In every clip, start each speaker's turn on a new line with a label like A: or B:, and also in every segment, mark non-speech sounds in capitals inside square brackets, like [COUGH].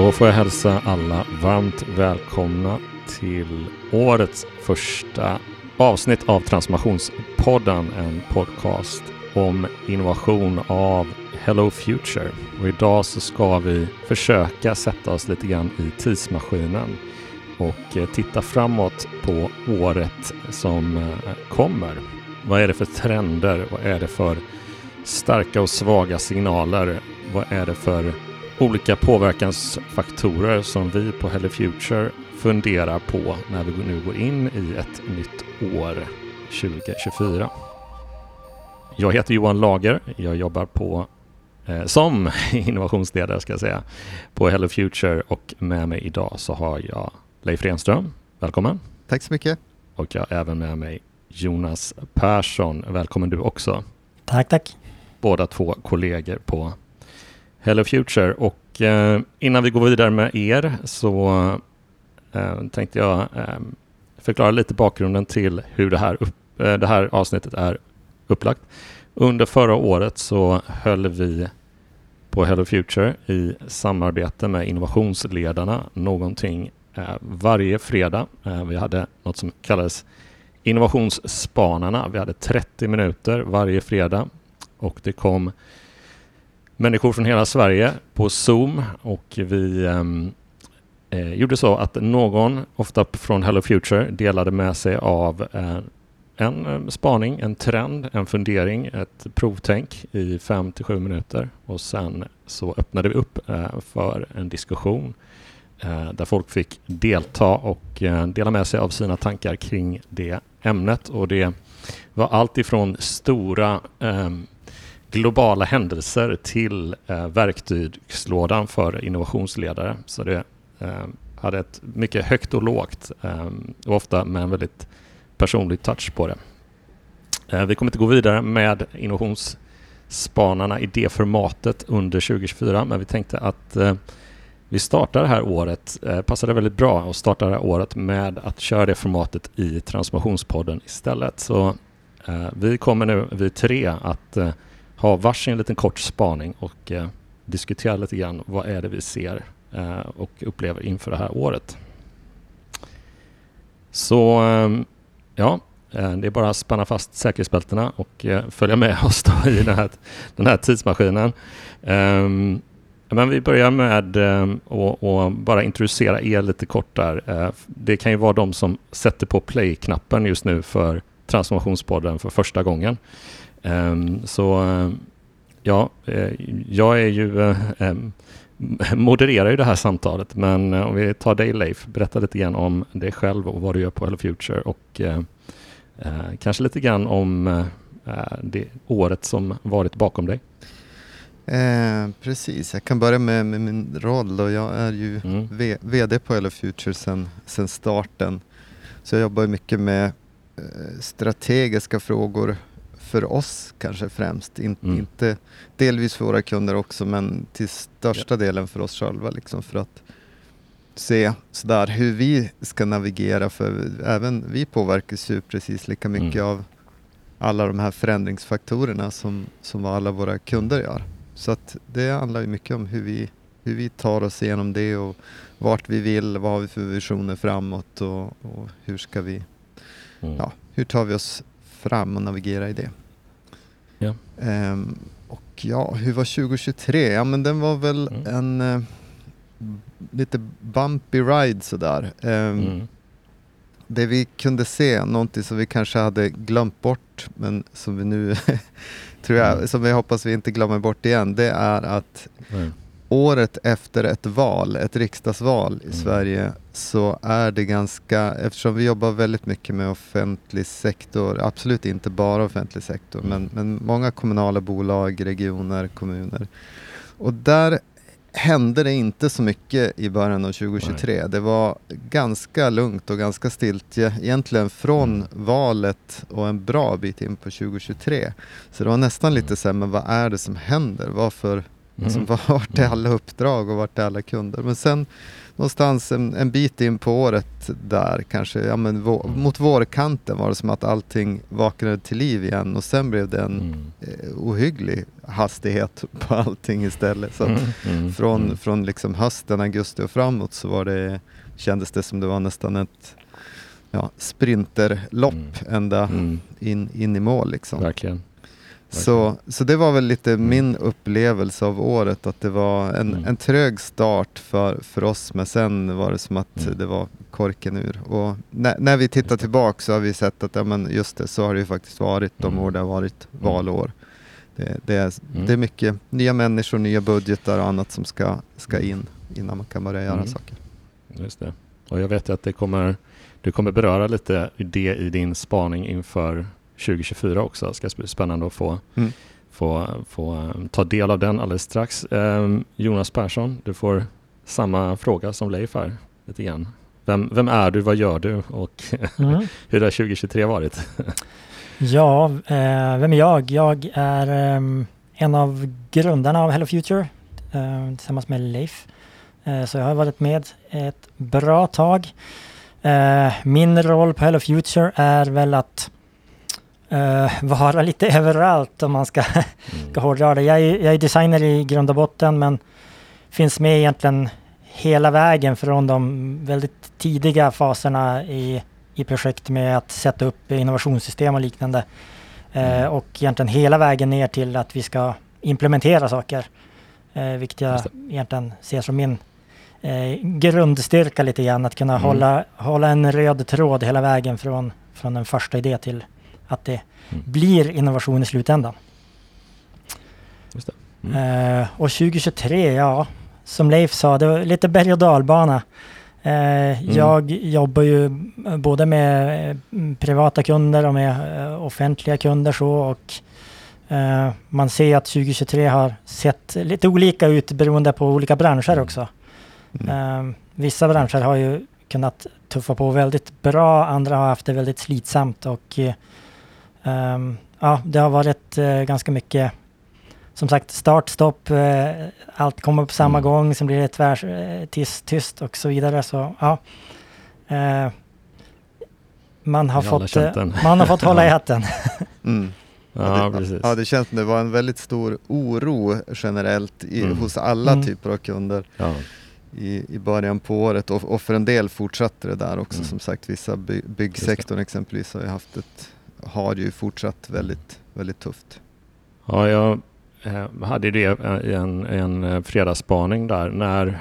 A: Då får jag hälsa alla varmt välkomna till årets första avsnitt av Transformationspodden, en podcast om innovation av Hello Future. Och idag så ska vi försöka sätta oss lite grann i tidsmaskinen och eh, titta framåt på året som eh, kommer. Vad är det för trender? Vad är det för starka och svaga signaler? Vad är det för olika påverkansfaktorer som vi på Hello Future funderar på när vi nu går in i ett nytt år 2024. Jag heter Johan Lager. Jag jobbar på eh, som [LAUGHS] innovationsledare ska jag säga på Hello Future och med mig idag så har jag Leif Renström. Välkommen!
B: Tack så mycket!
A: Och jag har även med mig Jonas Persson. Välkommen du också!
C: Tack, tack!
A: Båda två kollegor på Hello Future och eh, innan vi går vidare med er så eh, tänkte jag eh, förklara lite bakgrunden till hur det här, upp, eh, det här avsnittet är upplagt. Under förra året så höll vi på Hello Future i samarbete med innovationsledarna någonting eh, varje fredag. Eh, vi hade något som kallades Innovationsspanarna. Vi hade 30 minuter varje fredag och det kom människor från hela Sverige på Zoom och vi ehm, eh, gjorde så att någon, ofta från Hello Future, delade med sig av eh, en eh, spaning, en trend, en fundering, ett provtänk i fem till sju minuter. Och sen så öppnade vi upp eh, för en diskussion eh, där folk fick delta och eh, dela med sig av sina tankar kring det ämnet. Och det var allt ifrån stora ehm, globala händelser till eh, verktygslådan för innovationsledare. Så det eh, hade ett mycket högt och lågt eh, och ofta med en väldigt personlig touch på det. Eh, vi kommer inte gå vidare med innovationsspanarna i det formatet under 2024 men vi tänkte att eh, vi startar det här året, eh, passade väldigt bra att starta det här året med att köra det formatet i Transformationspodden istället. Så eh, vi kommer nu, vi tre, att eh, ha varsin liten kort spaning och eh, diskutera lite grann vad är det vi ser eh, och upplever inför det här året. Så ehm, ja, eh, det är bara att spänna fast säkerhetsbältena och eh, följa med oss då i den här, den här tidsmaskinen. Ehm, men vi börjar med eh, att bara introducera er lite kort där. Eh, det kan ju vara de som sätter på play-knappen just nu för Transformationspodden för första gången. Um, så ja, uh, jag är ju uh, [LAUGHS] modererar ju det här samtalet, men om vi tar dig Leif, berätta lite grann om dig själv och vad du gör på Hello Future och kanske lite grann om det året som varit bakom dig.
B: Eh, precis, jag kan börja med, med, min roll och jag är ju mm. VD på Hello Future sedan starten. Så jag jobbar mycket med eh, strategiska frågor för oss kanske främst. In, mm. Inte delvis för våra kunder också men till största delen för oss själva. Liksom, för att se sådär hur vi ska navigera för även vi påverkas ju precis lika mycket mm. av alla de här förändringsfaktorerna som, som alla våra kunder gör. Så att det handlar ju mycket om hur vi, hur vi tar oss igenom det och vart vi vill, vad har vi för visioner framåt och, och hur ska vi, mm. ja, hur tar vi oss fram och navigera i det. Ja. Um, och ja, hur var 2023? Ja men den var väl mm. en uh, lite bumpy ride sådär. Um, mm. Det vi kunde se, någonting som vi kanske hade glömt bort men som vi nu [LAUGHS] tror jag, mm. som vi hoppas vi inte glömmer bort igen, det är att året efter ett val, ett riksdagsval i mm. Sverige, så är det ganska, eftersom vi jobbar väldigt mycket med offentlig sektor, absolut inte bara offentlig sektor, mm. men, men många kommunala bolag, regioner, kommuner. Och där hände det inte så mycket i början av 2023. Nej. Det var ganska lugnt och ganska stiltje egentligen från mm. valet och en bra bit in på 2023. Så det var nästan lite mm. så här, men vad är det som händer? Varför Liksom, vart är alla uppdrag och vart är alla kunder? Men sen någonstans en, en bit in på året där kanske, ja, men vår, mm. mot vårkanten var det som att allting vaknade till liv igen och sen blev det en mm. eh, ohygglig hastighet på allting istället. Så mm. Mm. Från, mm. från liksom hösten, augusti och framåt så var det, kändes det som det var nästan ett ja, sprinterlopp mm. ända mm. in, in i mål. Liksom.
A: Verkligen.
B: Så, så det var väl lite mm. min upplevelse av året, att det var en, mm. en trög start för, för oss, men sen var det som att mm. det var korken ur. Och när, när vi tittar tillbaka så har vi sett att ja, men just det, så har det ju faktiskt varit de mm. år det har varit mm. valår. Det, det, är, det är mycket nya människor, nya budgetar och annat som ska, ska in innan man kan börja göra saker.
A: Just det. Och jag vet att det kommer, du kommer beröra lite det i din spaning inför 2024 också. Det ska bli spännande att få, mm. få, få um, ta del av den alldeles strax. Um, Jonas Persson, du får samma fråga som Leif här, lite grann. Vem, vem är du, vad gör du och [LAUGHS] mm. hur har 2023 varit? [LAUGHS]
C: ja, eh, vem är jag? Jag är um, en av grundarna av Hello Future uh, tillsammans med Leif. Uh, så jag har varit med ett bra tag. Uh, min roll på Hello Future är väl att uh, vara lite [LAUGHS] överallt om man ska, mm. [LAUGHS] ska hårdra det. Jag är, jag är designer i grund och botten men finns med egentligen hela vägen från de väldigt tidiga faserna i, i projekt med att sätta upp innovationssystem och liknande. Uh, och egentligen hela vägen ner till att vi ska implementera saker. Uh, vilket jag egentligen ser som min eh, grundstyrka lite grann. Att kunna mm. hålla, hålla en röd tråd hela vägen från, från en första idé till att det mm. blir innovation i slutändan. Mm. Uh, och 2023, ja, som Leif sa, det var lite berg och dalbana. Uh, mm. Jag jobbar ju både med privata kunder och med uh, offentliga kunder så och man ser att 2023 har sett lite olika ut beroende på olika branscher mm. också. Mm. vissa branscher har ju kunnat tuffa på väldigt bra, andra har haft det väldigt slitsamt och Um, ja, det har varit uh, ganska mycket som sagt start, stopp, uh, allt kommer på samma mm. gång, sen blir det tvärs, uh, tyst, tyst och så vidare. Så, ja. man, har fått, man har fått hålla i [LAUGHS] hatten.
B: mm. Ja, ja, det, ja, det känns som det var en väldigt stor oro generellt i, mm. hos alla mm. typer av kunder. Ja. I, i början på året och, och, för en del fortsatte det där också. Mm. Som sagt, vissa by, byggsektorn exempelvis har ju haft ett har ju fortsatt väldigt, väldigt tufft.
A: Ja, jag eh, hade det i en, en eh, fredagsspaning där. När,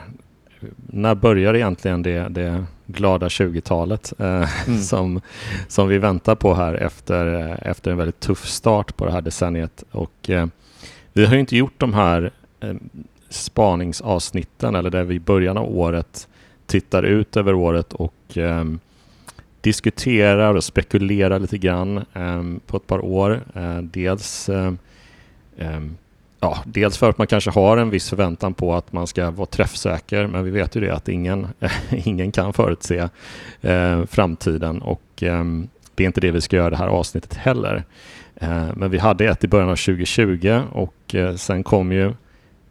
A: när börjar egentligen det, det glada 20-talet eh, mm. [LAUGHS] som, som vi väntar på här efter, efter en väldigt tuff start på det här decenniet. Och, eh, vi har inte gjort de här eh, spaningsavsnitten eller där vi i början av året tittar ut över året och eh, diskuterar och spekulerar lite grann ehm, på ett par år. Eh, dels, eh, ehm, ja, dels för att man kanske har en viss förväntan på att man ska vara träffsäker, men vi vet ju det att ingen, [LAUGHS] ingen kan förutse eh, framtiden och eh, det är inte det vi ska göra det här avsnittet heller. Eh, men vi hade ett i början av 2020 och sen kom ju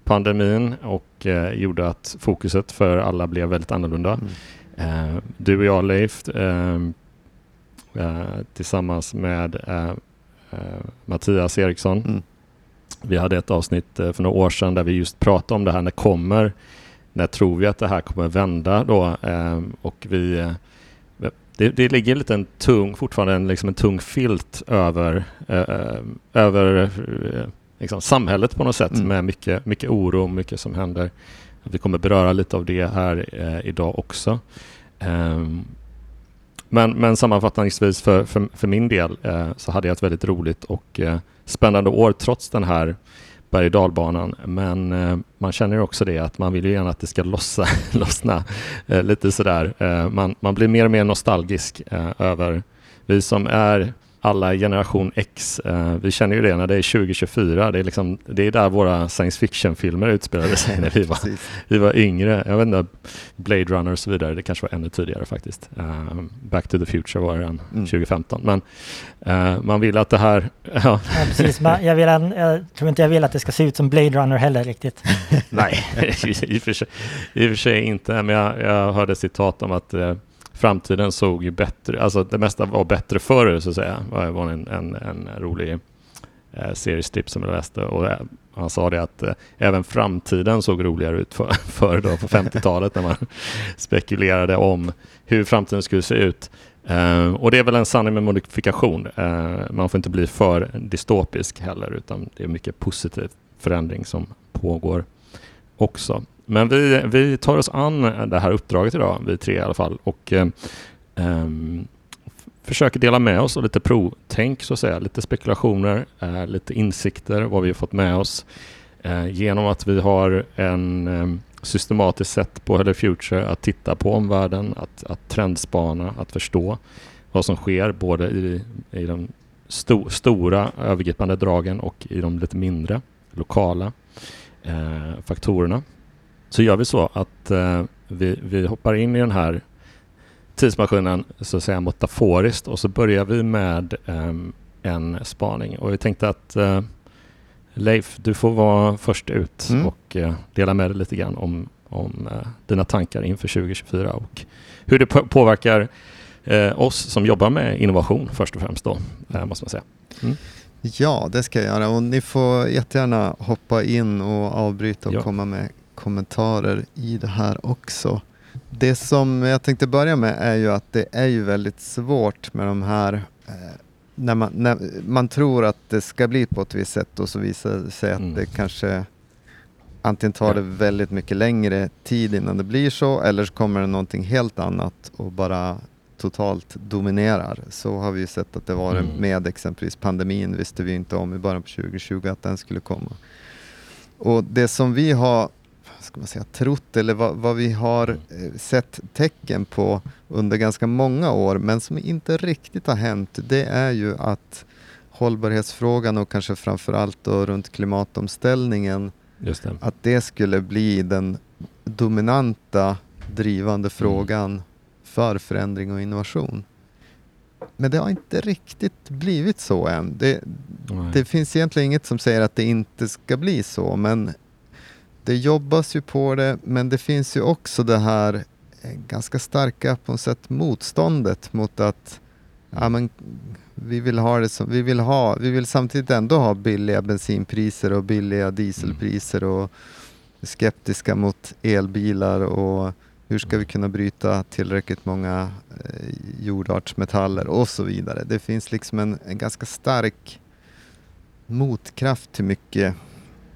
A: pandemin och gjorde att fokuset för alla blev väldigt annorlunda. Mm. Eh, du och jag Leif ehm, eh, tillsammans med eh, Mattias Eriksson. Mm. Vi hade ett avsnitt för några år sedan där vi just pratade om det här. När kommer, när tror vi att det här kommer vända då? Ehm, och vi det, det ligger lite en tung, fortfarande en, liksom en tung filt över, över liksom samhället på något sätt mm. med mycket, mycket oro och mycket som händer. Vi kommer beröra lite av det här eh, idag också. Um, men, men sammanfattningsvis för, för, för min del eh, så hade jag ett väldigt roligt och eh, spännande år trots den här berg och dalbanan. Men eh, man känner också det att man vill ju gärna att det ska lossa, [LAUGHS] lossna eh, lite sådär. Eh, man, man blir mer och mer nostalgisk eh, över vi som är alla generation X, eh, vi känner ju det när det är 2024, det är, liksom, det är där våra science fiction-filmer utspelade sig när vi var, vi var yngre. Jag vet inte, Blade Runner och så vidare, det kanske var ännu tidigare faktiskt. Uh, Back to the Future var den mm. 2015. Men uh, man vill att det här... [LAUGHS]
C: ja. ja precis, jag, vill, jag tror inte jag vill att det ska se ut som Blade Runner heller riktigt. [LAUGHS]
A: Nej, i och, för sig, i och för sig inte, men jag, jag hörde citat om att uh, framtiden såg ju bättre, alltså det mesta var bättre förr så att säga. Det var en, en, en rolig eh, seriestips som jag läste och eh, han sa det att eh, även framtiden såg roligare ut för, [LAUGHS] förr då på 50-talet när man [LAUGHS] spekulerade om hur framtiden skulle se ut. Eh, och det är väl en sanning med modifikation. Eh, man får inte bli för dystopisk heller utan det är mycket positiv förändring som pågår också. Men vi, vi tar oss an det här uppdraget idag, vi tre i alla fall, och eh, ehm, försöker dela med oss av lite provtänk, så att säga. Lite spekulationer, eh, lite insikter, vad vi har fått med oss eh, genom att vi har en eh, systematiskt sätt på Hello Future att titta på omvärlden, att, att trendspana, att förstå vad som sker både i, i de sto, stora övergripande dragen och i de lite mindre lokala eh, faktorerna. Så gör vi så att eh, vi, vi hoppar in i den här tidsmaskinen så att säga metaforiskt och så börjar vi med eh, en spaning. Och vi tänkte att eh, Leif, du får vara först ut mm. och eh, dela med dig lite grann om, om eh, dina tankar inför 2024 och hur det påverkar eh, oss som jobbar med innovation först och främst då, måste man säga. Mm.
B: Ja, det ska jag göra och ni får jättegärna hoppa in och avbryta och ja. komma med kommentarer i det här också. Det som jag tänkte börja med är ju att det är ju väldigt svårt med de här eh, när, man, när man tror att det ska bli på ett visst sätt och så visar det sig att mm. det kanske antingen tar det väldigt mycket längre tid innan det blir så eller så kommer det någonting helt annat och bara totalt dominerar. Så har vi ju sett att det var mm. med exempelvis pandemin visste vi inte om i början på 2020 att den skulle komma. Och det som vi har ska man säga, trott eller vad, vad vi har mm. eh, sett tecken på under ganska många år men som inte riktigt har hänt det är ju att hållbarhetsfrågan och kanske framförallt då runt klimatomställningen det. att det skulle bli den dominanta drivande mm. frågan mm. för förändring och innovation. Men det har inte riktigt blivit så än. Det, det, finns egentligen inget som säger att det inte ska bli så, men det jobbas ju på det, men det finns ju också det här eh, ganska starka på något sätt motståndet mot att ja, men, vi vill ha det som, vi vill ha, vi vill samtidigt ändå ha billiga bensinpriser och billiga dieselpriser och skeptiska mot elbilar och hur ska vi kunna bryta tillräckligt många eh, jordartsmetaller och så vidare. Det finns liksom en, en ganska stark motkraft till mycket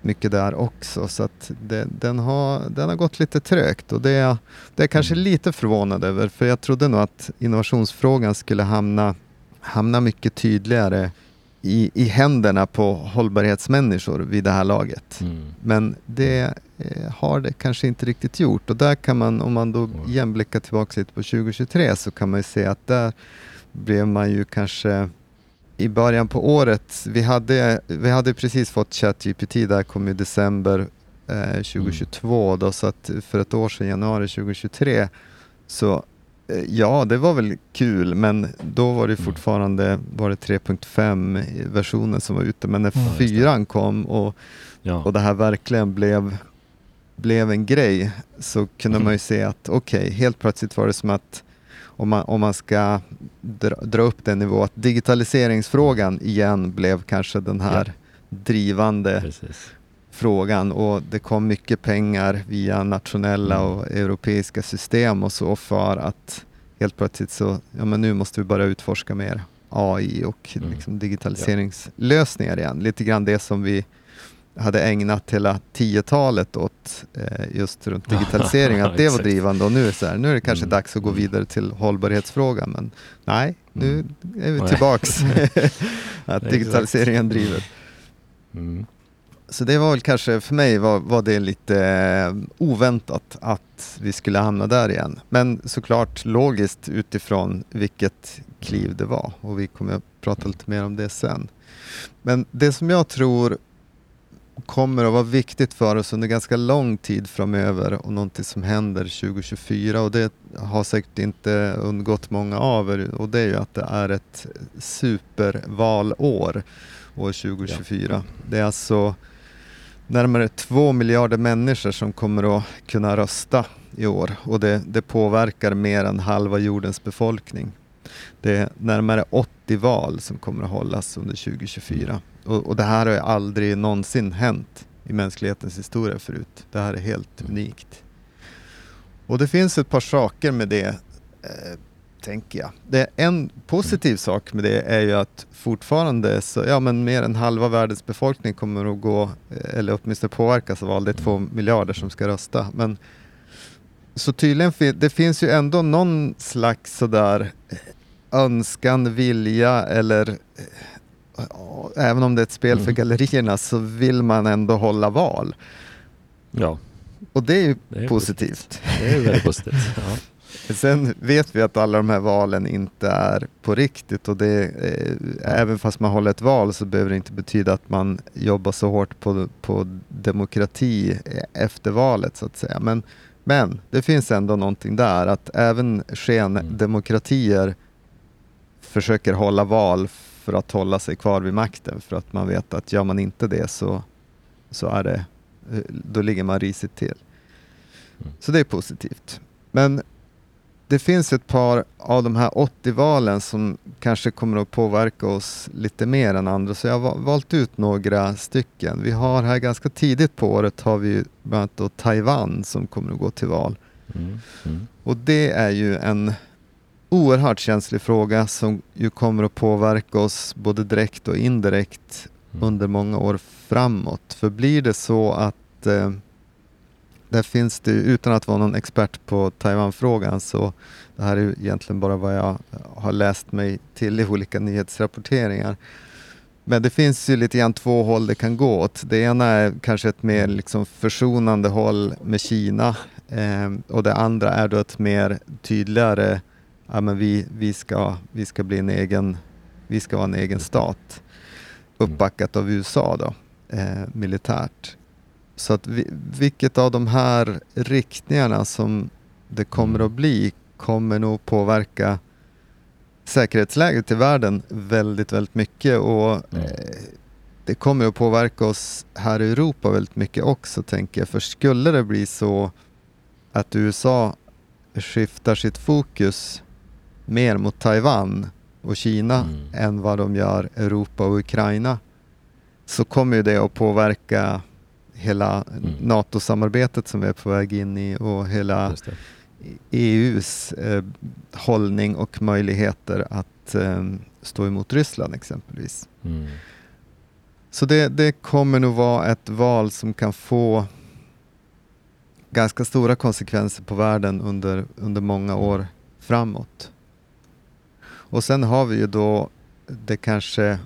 B: mycket där också. Så det, den, har, den har gått lite trögt och det är, det är kanske mm. lite förvånad över för jag trodde nog att innovationsfrågan skulle hamna, hamna mycket tydligare i, i händerna på hållbarhetsmänniskor vid det här laget. Mm. Men det eh, har det kanske inte riktigt gjort och där kan man, om man då igen blickar tillbaka lite på 2023 så kan man ju se att där blev man ju kanske i början på året, vi hade, vi hade precis fått ChatGPT, där kom i december eh, 2022, mm. då, så att för ett år sedan, januari 2023, så eh, ja, det var väl kul, men då var det mm. fortfarande var det 3.5 versionen som var ute, men när mm, fyran kom och, ja. och det här verkligen blev, blev en grej så kunde mm. man ju se att okej, okay, helt plötsligt var det som att om man, om man ska dra, dra upp den nivå, att digitaliseringsfrågan igen blev kanske den här ja. drivande Precis. frågan och det kom mycket pengar via nationella mm. och europeiska system och så för att helt plötsligt så, ja men nu måste vi börja utforska mer AI och mm. liksom digitaliseringslösningar igen. Lite grann det som vi hade ägnat hela 10-talet åt eh, just runt digitalisering, [LAUGHS] att det var drivande och nu är, så här, nu är det kanske mm. dags att gå vidare till hållbarhetsfrågan. Men nej, nu mm. är vi tillbaks [LAUGHS] [LAUGHS] att digitaliseringen driver. Mm. så det var väl kanske, för mig var, var det lite eh, oväntat att vi skulle hamna där igen. Men såklart logiskt utifrån vilket kliv det var och vi kommer att prata lite mer om det sen. Men det som jag tror kommer att vara viktigt för oss under ganska lång tid framöver och någonting som händer 2024 och det har säkert inte undgått många av er och det är ju att det är ett supervalår år 2024. Ja. Det är alltså närmare två miljarder människor som kommer att kunna rösta i år och det, det påverkar mer än halva jordens befolkning. Det är närmare 80 val som kommer att hållas under 2024 och, och det här har aldrig någonsin hänt i mänsklighetens historia förut. Det här är helt unikt. Och det finns ett par saker med det eh, tänker jag. Det en positiv mm. sak med det är ju att fortfarande så, ja men mer än halva världens befolkning kommer att gå, eh, eller åtminstone påverkas av val. Det är två miljarder som ska rösta. Men, så tydligen, det finns ju ändå någon slags sådär eh, önskan, vilja eller eh, även om det är ett spel för mm. gallerierna så vill man ändå hålla val.
A: Ja.
B: Och det är ju det är positivt. positivt.
A: Det är väldigt positivt. Ja. [LAUGHS]
B: Sen vet vi att alla de här valen inte är på riktigt och det, eh, även fast man håller ett val så behöver det inte betyda att man jobbar så hårt på, på demokrati efter valet så att säga. Men, men det finns ändå någonting där att även skendemokratier mm. försöker hålla val för att hålla sig kvar vid makten för att man vet att gör man inte det så, så är det, eh, då ligger man risigt till. Mm. Så det är positivt. Men det finns ett par av de här 80-valen som kanske kommer att påverka oss lite mer än andra, så jag har valt ut några stycken. Vi har här ganska tidigt på året har vi bland annat Taiwan som kommer att gå till val. Mm. Mm. Och det är ju en oerhört känslig fråga som ju kommer att påverka oss både direkt och indirekt mm. under många år framåt. För blir det så att eh, där finns det, utan att vara någon expert på Taiwan-frågan, så det här är egentligen bara vad jag har läst mig till i olika nyhetsrapporteringar. Men det finns ju lite grann två håll det kan gå åt. Det ena är kanske ett mer liksom försonande håll med Kina eh, och det andra är då ett mer tydligare, ja men vi, vi, ska, vi ska bli en egen, vi ska vara en egen stat. Uppbackat av USA då, eh, militärt. Så att vi, vilket av de här riktningarna som det kommer att bli kommer nog påverka säkerhetsläget i världen väldigt, väldigt mycket och mm. eh, det kommer att påverka oss här i Europa väldigt mycket också tänker jag. För skulle det bli så att USA skiftar sitt fokus mer mot Taiwan och Kina mm. än vad de gör Europa och Ukraina så kommer ju det att påverka hela mm. NATO-samarbetet som vi är på väg in i och hela EUs eh, hållning och möjligheter att eh, stå emot Ryssland exempelvis. Mm. Så det, det kommer nog vara ett val som kan få ganska stora konsekvenser på världen under, under många år framåt. Och sen har vi ju då det kanske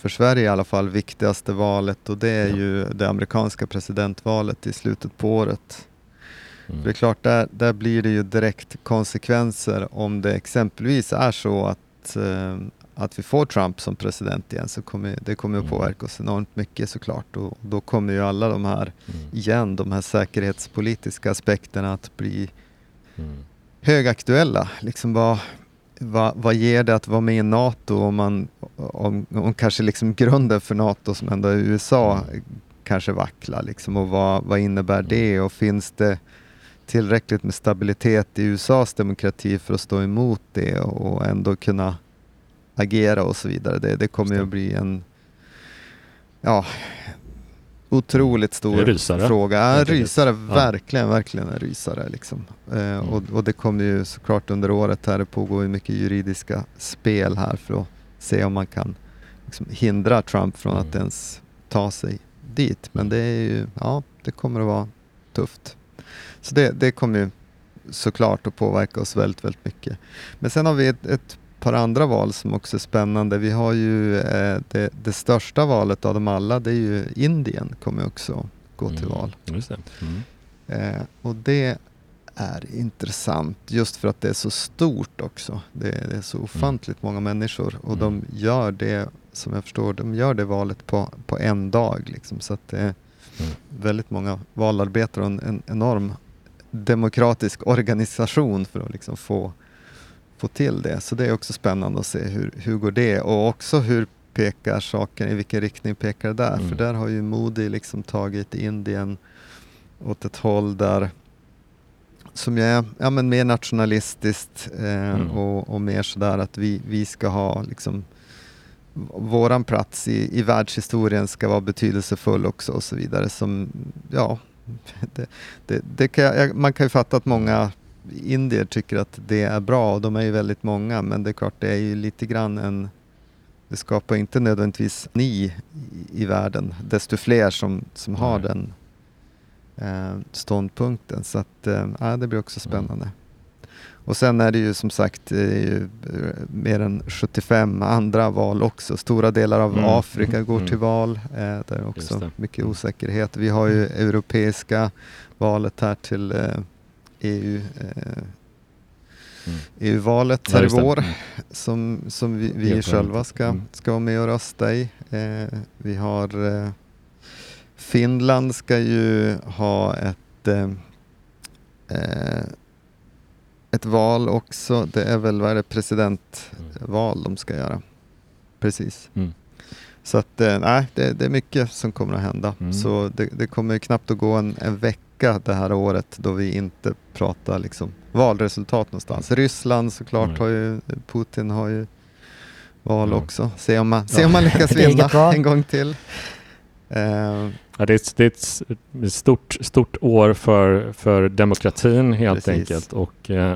B: för Sverige i alla fall viktigaste valet och det är ja. ju det amerikanska presidentvalet i slutet på året. Mm. det är klart, där, där blir det ju direkt konsekvenser om det exempelvis är så att, eh, att vi får Trump som president igen så kommer det kommer att mm. påverka oss enormt mycket såklart och då kommer ju alla de här, mm. igen, de här säkerhetspolitiska aspekterna att bli mm. högaktuella. Liksom vad, vad, vad ger det att vara med i NATO om, man, om, om kanske liksom grunden för NATO som ändå är USA kanske vacklar liksom? Och vad, vad innebär det? Och finns det tillräckligt med stabilitet i USAs demokrati för att stå emot det och ändå kunna agera och så vidare. Det, det kommer ju att bli en ja, otroligt stor rysare. fråga. Ja, rysare, verkligen, verkligen en rysare. Liksom. Eh, och, och, det kommer ju såklart under året här, det pågår ju mycket juridiska spel här för att se om man kan liksom, hindra Trump från mm. att ens ta sig dit. Men det är ju, ja, det kommer att vara tufft. Så det, det kommer ju såklart att påverka oss väldigt, väldigt mycket. Men sen har vi ett, ett par andra val som också är spännande. Vi har ju eh, det, det, största valet av dem alla, det är ju Indien kommer också gå till mm, val.
A: Just det. Mm.
B: Eh, och det är intressant just för att det är så stort också. Det, det är så mm. ofantligt många människor och de mm. gör det, som jag förstår, de gör det valet på, på en dag. Liksom, så att det är mm. väldigt många valarbetare och en, en enorm demokratisk organisation för att liksom få, få till det. Så det är också spännande att se hur, hur går det och också hur pekar saken, i vilken riktning pekar det där? Mm. För där har ju Modi liksom tagit Indien åt ett håll där som är ja, men mer nationalistiskt eh, mm. och, och, mer sådär att vi, vi ska ha liksom våran plats i, i världshistorien ska vara betydelsefull också och så vidare. Som, ja, [LAUGHS] det, det, det kan man kan ju fatta att många indier tycker att det är bra och de är ju väldigt många men det är klart det är ju lite grann en det skapar inte nödvändigtvis ni i, världen, desto fler som, som har den eh, ståndpunkten. Så att, eh, det blir också mm. spännande. Mm. Och sen är det ju som sagt ju, eh, mer än 75 andra val också. Stora delar av mm. Afrika mm. går mm. till val. Eh, där är också mycket mm. osäkerhet. Vi har ju europeiska valet här till eh, EU. Eh, EU-valet här i vår som, som vi, vi själva ska, ska vara med och rösta i. Eh, vi har eh, Finland ska ju ha ett, eh, eh, ett val också. Det är väl vad är det, presidentval mm. de ska göra. Precis. Mm. Så att eh, nej, det, det, är mycket som kommer att hända. Mm. Så det, det, kommer knappt att gå en, en, vecka det här året då vi inte pratar liksom valresultat någonstans. Ryssland såklart mm. har ju, Putin har ju val också. Se om man, se om man lyckas [LAUGHS] vinna en gång till.
A: Uh, ja, det, är ett, det är ett stort, stort år för, för demokratin helt Precis. enkelt. Och, uh,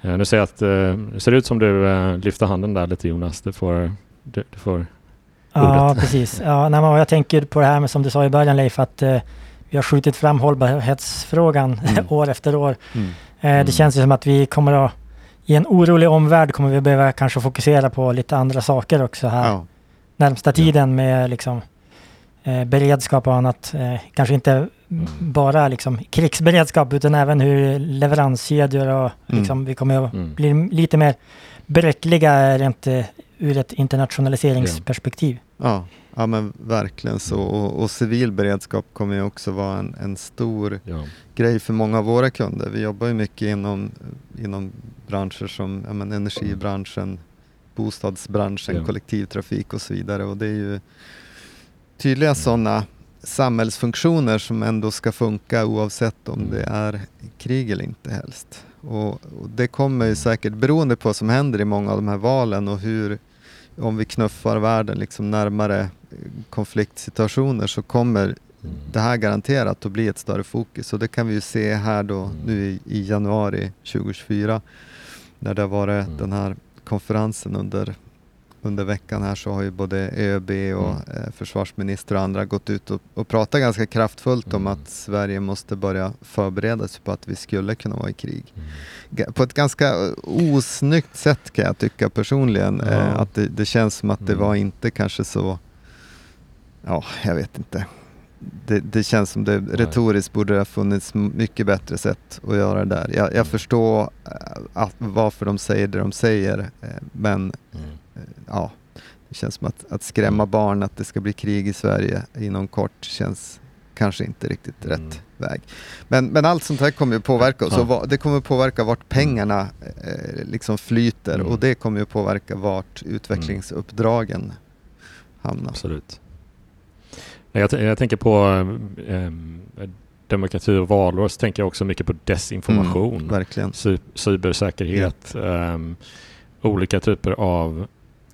A: nu ser jag att uh, det ser ut som du uh, lyfter handen där lite Jonas. Du får, du, du får
C: Ja, ordet. precis. Ja, nej, jag tänker på det här med som du sa i början Leif, att vi har skjutit fram hållbarhetsfrågan mm. [LAUGHS] år efter år. Mm. Mm. Det känns ju som att vi kommer att, i en orolig omvärld kommer vi behöva kanske fokusera på lite andra saker också här ja. närmsta tiden med liksom eh, beredskap och annat. Eh, kanske inte mm. bara liksom krigsberedskap utan även hur leveranskedjor och mm. liksom, vi kommer att mm. bli lite mer bräckliga rent eh, ur ett internationaliseringsperspektiv.
B: Ja, ja men verkligen så. Och, och civil beredskap kommer ju också vara en, en stor ja. grej för många av våra kunder. Vi jobbar ju mycket inom, inom branscher som ja, men energibranschen, bostadsbranschen, ja. kollektivtrafik och så vidare. Och det är ju tydliga sådana samhällsfunktioner som ändå ska funka oavsett om det är krig eller inte helst. Och, och, det kommer ju säkert, beroende på vad som händer i många av de här valen och hur, om vi knuffar världen liksom närmare konfliktsituationer så kommer det här garanterat att bli ett större fokus. Och det kan vi ju se här då nu i, i januari 2024 när det har varit den här konferensen under under veckan här så har ju både ÖB och mm. eh, försvarsminister och andra gått ut och, och pratat ganska kraftfullt mm. om att Sverige måste börja förbereda sig på att vi skulle kunna vara i krig. Mm. På ett ganska osnyggt sätt kan jag tycka personligen. Ja. Eh, att det, det, känns som att det mm. var inte kanske så, ja, jag vet inte. Det, det, känns som det retoriskt borde det ha funnits mycket bättre sätt att göra det där. Jag, jag mm. förstår äh, att, varför de säger det de säger, äh, men mm. Eh, ja, det känns som att, att skrämma mm. barn att det ska bli krig i Sverige inom kort känns kanske inte riktigt mm. rätt väg. Men, men allt sånt här kommer ju påverka oss ja. det kommer påverka vart mm. pengarna eh, liksom flyter mm. och det kommer ju påverka vart utvecklingsuppdragen hamnar.
A: Absolut. Jag, jag tänker på eh, demokrati och valår så tänker jag också mycket på desinformation.
B: Mm.
A: Cy cybersäkerhet. Eh, olika typer av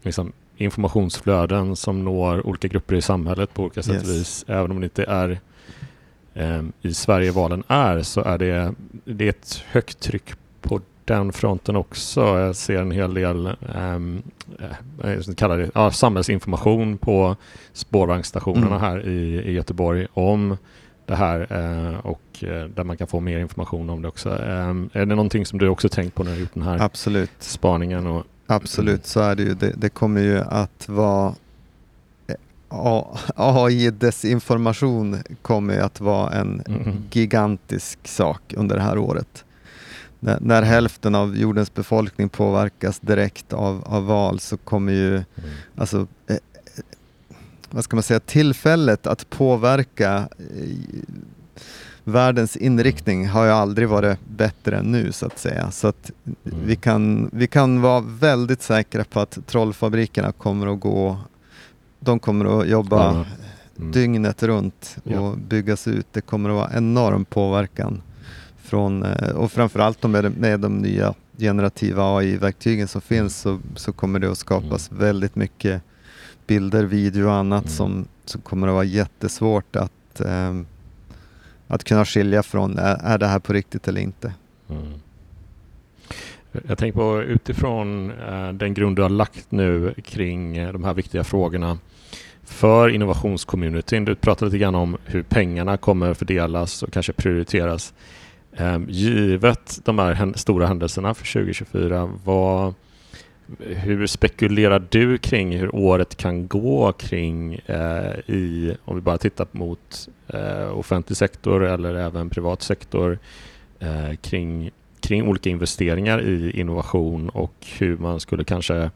A: liksom, informationsflöden som når olika grupper i samhället på olika sätt yes. och vis. Även om det inte är eh, i Sverige valen är så är det, det är ett högt tryck på den fronten också. Jag ser en hel del ehm, eh, kallar det, ja, samhällsinformation på spårvagnsstationerna mm. här i, i Göteborg om det här eh, och eh, där man kan få mer information om det också. Eh, är det någonting som du också tänkt på när du gjort den här
B: Absolut.
A: spaningen? Och
B: Absolut, så är det ju. Det, det kommer ju att vara AI-desinformation kommer att vara en mm. gigantisk sak under det här året. När, när, hälften av jordens befolkning påverkas direkt av, av val så kommer ju, mm. alltså, eh, vad ska man säga, tillfället att påverka eh, världens inriktning har ju aldrig varit bättre än nu så att säga. Så att mm. vi, kan, vi kan vara väldigt säkra på att trollfabrikerna kommer att gå de kommer att jobba mm. dygnet runt och ja. byggas ut. Det kommer att vara enorm påverkan från, eh, och framförallt med, med de nya generativa AI-verktygen som finns så, så kommer det att skapas mm. väldigt mycket bilder, video och annat mm. som, som kommer att vara jättesvårt att, eh, att kunna skilja från, är, är det här på riktigt eller inte? Mm.
A: Jag tänker på utifrån eh, den grund du har lagt nu kring eh, de här viktiga frågorna för innovationscommunityn. Du pratade lite grann om hur pengarna kommer fördelas och kanske prioriteras. Ehm, givet de här stora händelserna för 2024, vad, hur spekulerar du kring hur året kan gå kring eh, i, om vi bara tittar mot eh, offentlig sektor eller även privat sektor, eh, kring kring olika investeringar i innovation och hur man skulle kanske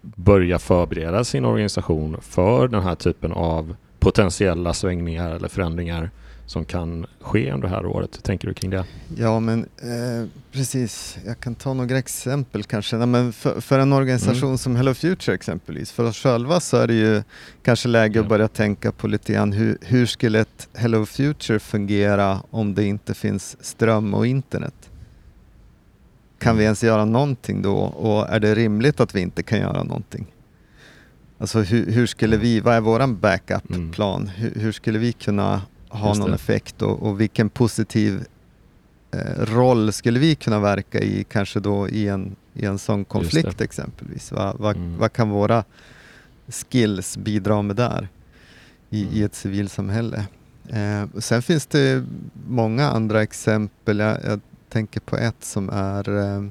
A: börja förbereda sin organisation för den här typen av potentiella svängningar eller förändringar? Som kan ske under det här året. Hur tänker du kring det?
B: Ja, men eh, precis. Jag kan ta några exempel kanske. Nej, men för, för, en organisation mm. som Hello Future exempelvis, för oss själva så är det ju kanske läge att börja tänka på lite grann hur, hur skulle ett Hello Future fungera om det inte finns ström och internet? Kan vi ens göra någonting då och är det rimligt att vi inte kan göra någonting? Alltså hur, hur skulle vi, vad är våran backup-plan? Mm. Hur, hur, skulle vi kunna ha någon effekt och, och vilken positiv eh, roll skulle vi kunna verka i kanske då i en, i en sån konflikt exempelvis? Va, va, mm. Vad kan våra skills bidra med där i, mm. i ett civilsamhälle? Eh, sen finns det många andra exempel. Jag, jag tänker på ett som är eh,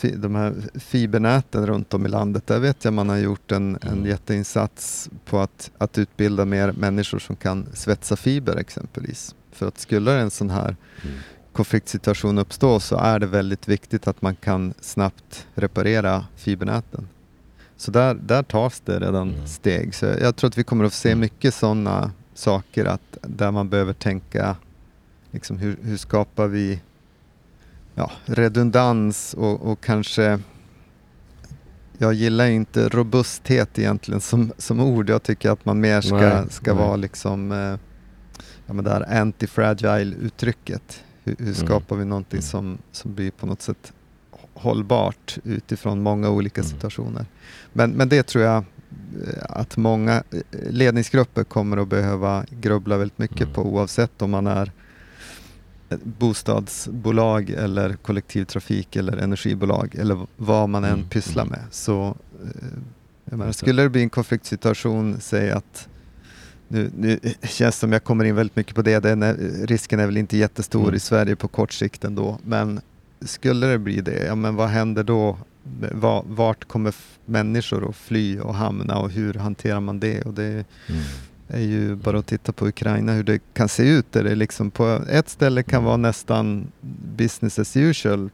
B: de här fibernäten runt om i landet. Där vet jag man har gjort en, en mm. jätteinsats på att, att utbilda mer människor som kan svetsa fiber exempelvis. För att skulle en sån här mm. konfliktsituation uppstå så är det väldigt viktigt att man kan snabbt reparera fibernäten. Så där, där tas det redan mm. steg. Så jag tror att vi kommer att se mm. mycket sådana saker att där man behöver tänka liksom hur, hur skapar vi ja, redundans och, och kanske jag gillar inte robusthet egentligen som, som ord. Jag tycker att man mer ska, nej, ska nej. vara liksom eh, ja, men det här anti-fragile-uttrycket. Hur, hur, mm. skapar vi någonting mm. som, som blir på något sätt hållbart utifrån många olika mm. situationer. Men, men det tror jag eh, att många eh, ledningsgrupper kommer att behöva grubbla väldigt mycket mm. på oavsett om man är bostadsbolag eller kollektivtrafik eller energibolag eller vad man än mm. pysslar mm. med. Så, eh, menar, skulle det bli en konfliktsituation, säg att nu, nu känns det som jag kommer in väldigt mycket på det, Den är, risken är väl inte jättestor mm. i Sverige på kort sikt ändå, men skulle det bli det, ja men vad händer då? Vart kommer människor att fly och hamna och hur hanterar man det? Och det mm är ju bara att titta på Ukraina hur det kan se ut. Där det liksom på ett ställe kan vara nästan business as usual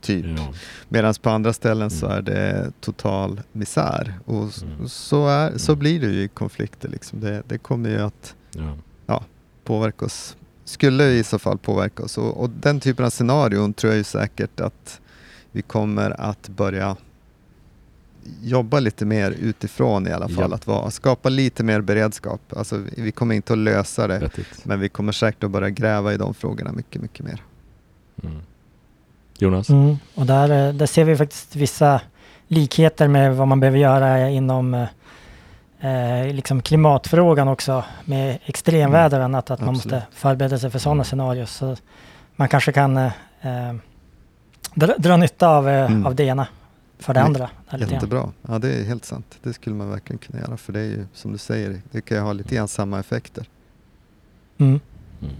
B: typ. Ja. Medan på andra ställen mm. så är det total misär. Och mm. så, är, så mm. blir det ju i konflikter. Liksom. Det, det kommer ju att ja. ja. påverka oss. Skulle i så fall påverka oss. Och, och den typen av scenarion tror jag ju säkert att vi kommer att börja jobba lite mer utifrån i alla fall. Ja. Att vara, skapa lite mer beredskap. Alltså, vi kommer inte att lösa det, Rättigt. men vi kommer säkert att börja gräva i de frågorna mycket, mycket mer.
A: Mm. Jonas?
C: Mm, och där, eh, där ser vi faktiskt vissa likheter med vad man behöver göra inom eh, liksom klimatfrågan också med extremväder och annat. Att Absolut. man måste förbereda sig för sådana mm. scenarier. Så man kanske kan eh, eh, dra, dra nytta av, eh, mm. av det ena för det andra.
B: Jättebra. Ja, det är helt sant. Det skulle man verkligen kunna göra. För det är ju som du säger, det kan ju ha lite grann samma effekter.
C: Mm.
A: Mm.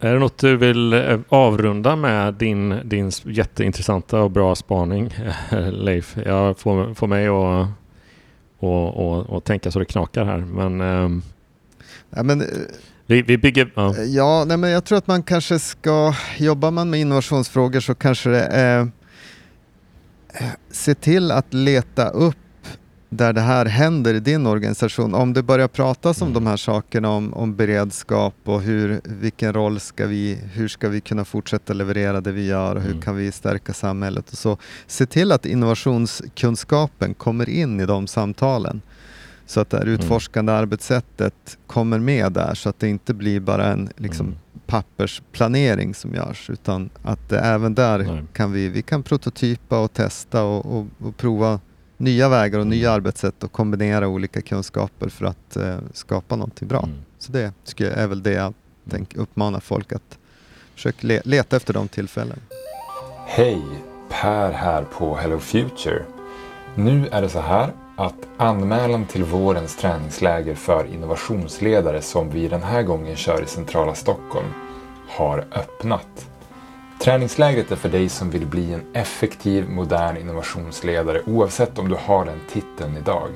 A: Är det något du vill eh, avrunda med din, din jätteintressanta och bra spaning, [LAUGHS] Leif? Jag får, får mig att och, och, och tänka så det knakar här. Men, um,
B: ja, men
A: vi, vi bygger... Ja,
B: ja nej, men jag tror att man kanske ska, jobbar man med innovationsfrågor så kanske det är se till att leta upp där det här händer i din organisation. Om det börjar pratas om mm. de här sakerna, om, om beredskap och hur, vilken roll ska vi, hur ska vi kunna fortsätta leverera det vi gör och hur mm. kan vi stärka samhället och så. Se till att innovationskunskapen kommer in i de samtalen. Så att det här mm. utforskande mm. arbetssättet kommer med där så att det inte blir bara en liksom, mm. Pappersplanering som görs utan att även där Nej. kan vi, vi kan prototypa och testa och, och, och prova nya vägar och nya mm. arbetssätt och kombinera olika kunskaper för att uh, skapa någonting bra. Mm. Så det jag, är väl det jag tänk, uppmanar folk att försöka le leta efter de tillfällen.
D: Hej! Per här på Hello Future. Nu är det så här att anmälan till vårens träningsläger för innovationsledare som vi den här gången kör i centrala Stockholm har öppnat. Träningslägret är för dig som vill bli en effektiv, modern innovationsledare oavsett om du har den titeln idag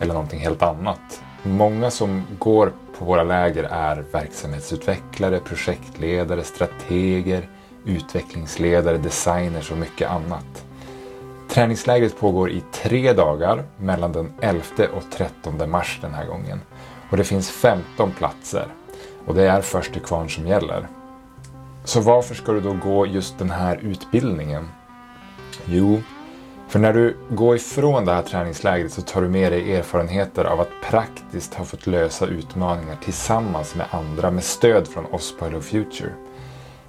D: eller någonting helt annat. Många som går på våra läger är verksamhetsutvecklare, projektledare, strateger, utvecklingsledare, designers och mycket annat. Träningslägret pågår i tre dagar mellan den 11 och 13 mars den här gången. Och det finns 15 platser. Och det är först till kvarn som gäller. Så varför ska du då gå just den här utbildningen? Jo, för när du går ifrån det här träningslägret så tar du med dig erfarenheter av att praktiskt ha fått lösa utmaningar tillsammans med andra med stöd från oss på Hello Future.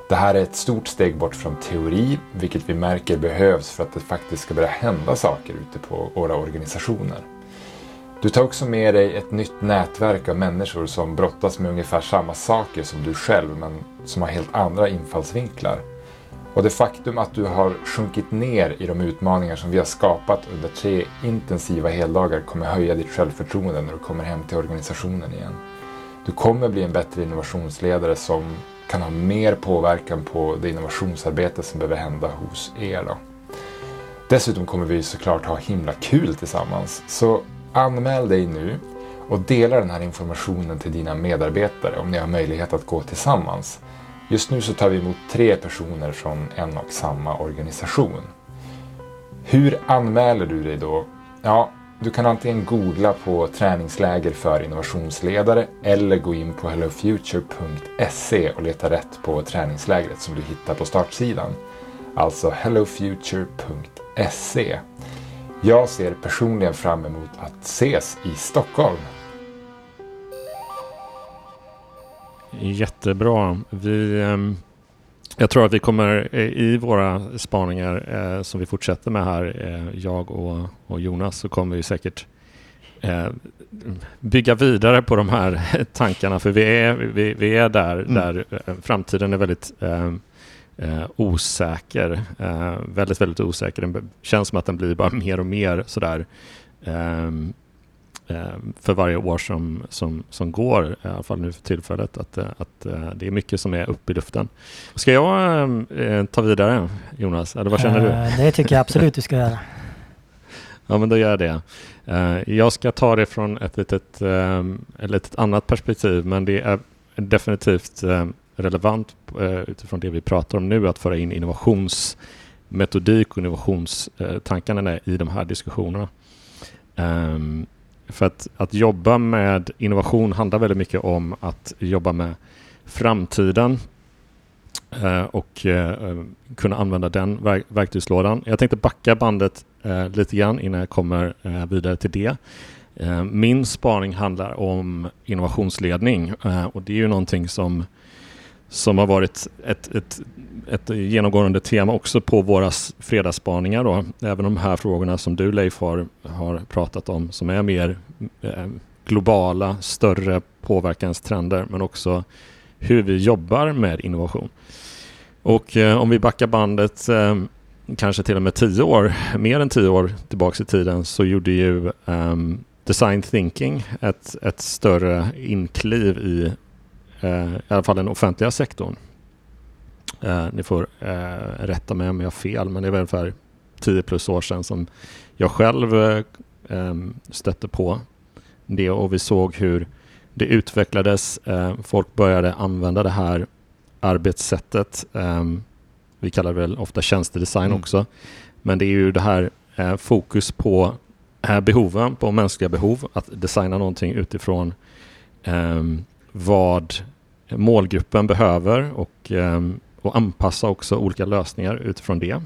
D: Det här är ett stort steg bort från teori, vilket vi märker behövs för att det faktiskt ska börja hända saker ute på våra organisationer. Du tar också med dig ett nytt nätverk av människor som brottas med ungefär samma saker som du själv, men som har helt andra infallsvinklar. Och det faktum att du har sjunkit ner i de utmaningar som vi har skapat under tre intensiva heldagar kommer höja ditt självförtroende när du kommer hem till organisationen igen. Du kommer bli en bättre innovationsledare som kan ha mer påverkan på det innovationsarbete som behöver hända hos er. Då. Dessutom kommer vi såklart ha himla kul tillsammans. Så anmäl dig nu och dela den här informationen till dina medarbetare om ni har möjlighet att gå tillsammans. Just nu så tar vi emot tre personer från en och samma organisation. Hur anmäler du dig då? Ja, du kan antingen googla på träningsläger för innovationsledare eller gå in på hellofuture.se och leta rätt på träningslägret som du hittar på startsidan. Alltså hellofuture.se. Jag ser personligen fram emot att ses i Stockholm.
A: Jättebra. Vi, ehm, jag tror att vi kommer eh, i våra spaningar eh, som vi fortsätter med här, eh, jag och, och Jonas, så kommer vi säkert bygga vidare på de här [LAUGHS] tankarna för vi är, vi, vi är där, mm. där framtiden är väldigt eh, osäker. Eh, väldigt, väldigt osäker. Det känns som att den blir bara [LAUGHS] mer och mer sådär eh, för varje år som, som, som går, i alla fall nu för tillfället, att, att eh, det är mycket som är uppe i luften. Ska jag eh, ta vidare, Jonas? Eller vad känner du?
C: Eh, det tycker jag absolut du ska göra. [LAUGHS]
A: Ja, men då gör jag det. Jag ska ta det från ett litet, ett litet annat perspektiv, men det är definitivt relevant eh, utifrån det vi pratar om nu att föra in innovationsmetodik och innovationstankarna i de här diskussionerna. Um, för att, att jobba med innovation handlar väldigt mycket om att jobba med framtiden eh, och eh, kunna använda den verk verktygslådan. Jag tänkte backa bandet eh, lite grann innan jag kommer vidare till det. Min spaning handlar om innovationsledning och det är ju någonting som som har varit ett, ett, ett genomgående tema också på våra fredagsspaningar. Då. Även de här frågorna som du Leif har, har pratat om som är mer eh, globala, större påverkanstrender men också hur vi jobbar med innovation. Och eh, om vi backar bandet eh, kanske till och med tio år, mer än tio år tillbaks i tiden så gjorde ju um, design thinking ett, ett större inkliv i eh, i alla fall den offentliga sektorn. Eh, ni får eh, rätta mig om jag har fel, men det är väl ungefär 10 plus år sedan som jag själv eh, stötte på det och vi såg hur det utvecklades. Folk började använda det här arbetssättet. Vi kallar det väl ofta tjänstedesign mm. också. Men det är ju det här fokus på eh, behoven, på mänskliga behov, att designa någonting utifrån vad målgruppen behöver och, ehm, och anpassa också olika lösningar utifrån det.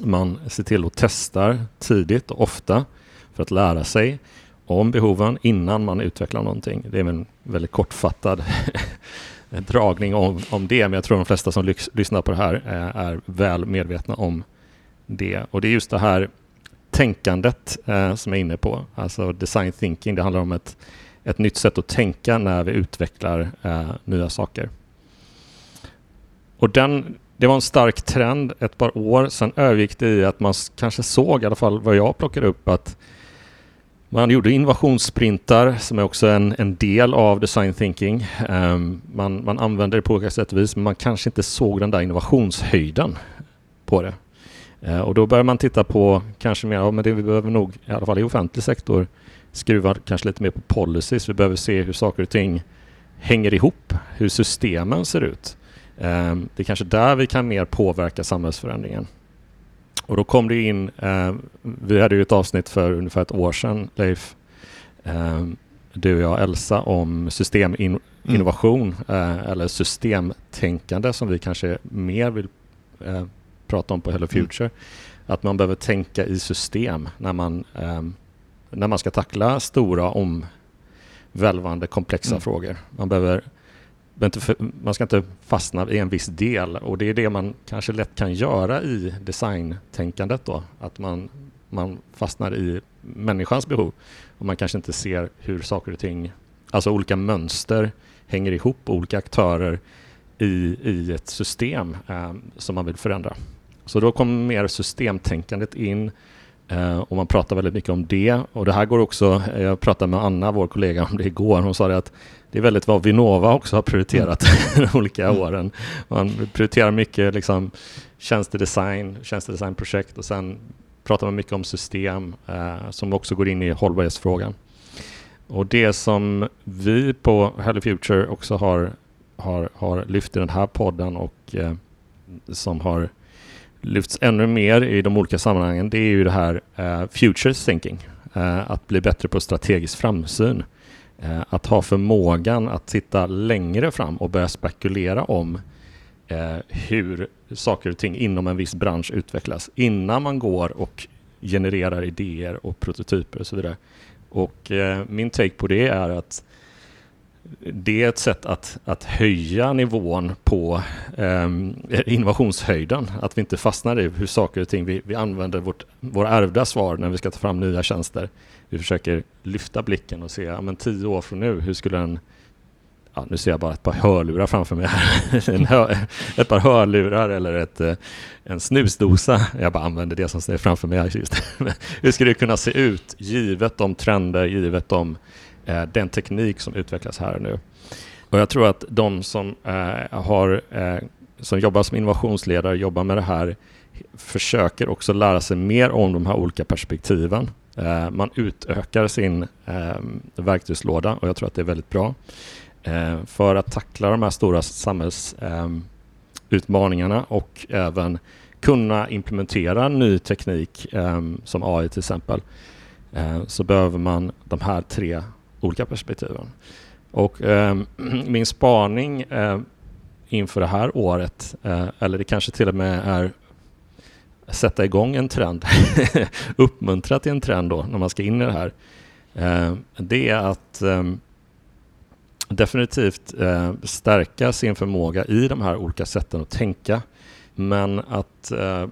A: Man ser till att testa tidigt och ofta för att lära sig om behoven innan man utvecklar någonting. Det är en väldigt kortfattad [LAUGHS] dragning om, om det, men jag tror de flesta som lyssnar på det här är, eh, är väl medvetna om det. Och det är just det här tänkandet eh, som jag är inne på, alltså design thinking. Det handlar om ett, ett nytt sätt att tänka när vi utvecklar eh, nya saker. Och den, det var en stark trend ett par år, sen övergick det i att man kanske såg, i alla fall vad jag plockade upp, att man gjorde innovationssprintar som är också en, en del av design thinking. Um, man, man använder det på olika sätt och vis men man kanske inte såg den där innovationshöjden på det. Uh, och då börjar man titta på kanske mer, ja, men det vi behöver nog i alla fall i offentlig sektor skruva kanske lite mer på policies. Vi behöver se hur saker och ting hänger ihop, hur systemen ser ut. Um, det är kanske där vi kan mer påverka samhällsförändringen. Och då kom det in, eh, vi hade ju ett avsnitt för ungefär ett år sedan, Leif, eh, du och jag Elsa, om systeminnovation mm. eh, eller systemtänkande som vi kanske mer vill eh, prata om på Hello mm. Future. Mm. Att man behöver tänka i system när man, när man ska tackla stora omvälvande komplexa mm. frågor. Man behöver man ska inte fastna i en viss del och det är det man kanske lätt kan göra i designtänkandet då. Att man, man fastnar i människans behov och man kanske inte ser hur saker och ting, alltså olika mönster hänger ihop, olika aktörer i, i ett system eh, som man vill förändra. Så då kommer mer systemtänkandet in och man pratar väldigt mycket om det. Och det här går också, jag pratade med Anna, vår kollega, om det igår. Hon sa det att det är väldigt vad Vinnova också har prioriterat mm. [LAUGHS] de olika åren. Man prioriterar mycket liksom, tjänstedesign, tjänstedesignprojekt och sen pratar man mycket om system eh, som också går in i hållbarhetsfrågan. Och det som vi på Hello Future också har, har, har lyft i den här podden och eh, som har lyfts ännu mer i de olika sammanhangen, det är ju det här eh, future thinking. Eh, att bli bättre på strategisk framsyn. Eh, att ha förmågan att titta längre fram och börja spekulera om eh, hur saker och ting inom en viss bransch utvecklas innan man går och genererar idéer och prototyper och så vidare. Och eh, min take på det är att det är ett sätt att, att höja nivån på eh, innovationshöjden. Att vi inte fastnar i hur saker och ting, vi, vi använder vårt, våra ärvda svar när vi ska ta fram nya tjänster. Vi försöker lyfta blicken och se, ja, men tio år från nu, hur skulle en Ja, nu ser jag bara ett par hörlurar framför mig här. [LAUGHS] hör, ett par hörlurar eller ett, eh, en snusdosa. Jag bara använder det som står framför mig. Just. [LAUGHS] Hur skulle det kunna se ut givet de trender, givet de Eh, den teknik som utvecklas här och nu. Och jag tror att de som, eh, har, eh, som jobbar som innovationsledare, jobbar med det här, försöker också lära sig mer om de här olika perspektiven. Eh, man utökar sin eh, verktygslåda och jag tror att det är väldigt bra. för att tackla de här stora samhällsutmaningarna och även kunna implementera ny teknik som AI till exempel så behöver man de här tre olika perspektiven. Och eh, [CLEARS THROAT] min spaning eh, inför det här året, eh, eller det kanske till och med är sätta igång en trend, [LAUGHS] uppmuntra till en trend då när man ska in i det här, eh, det är att ehm, definitivt eh, stärka sin förmåga i de här olika sätten att tänka. Men att eh,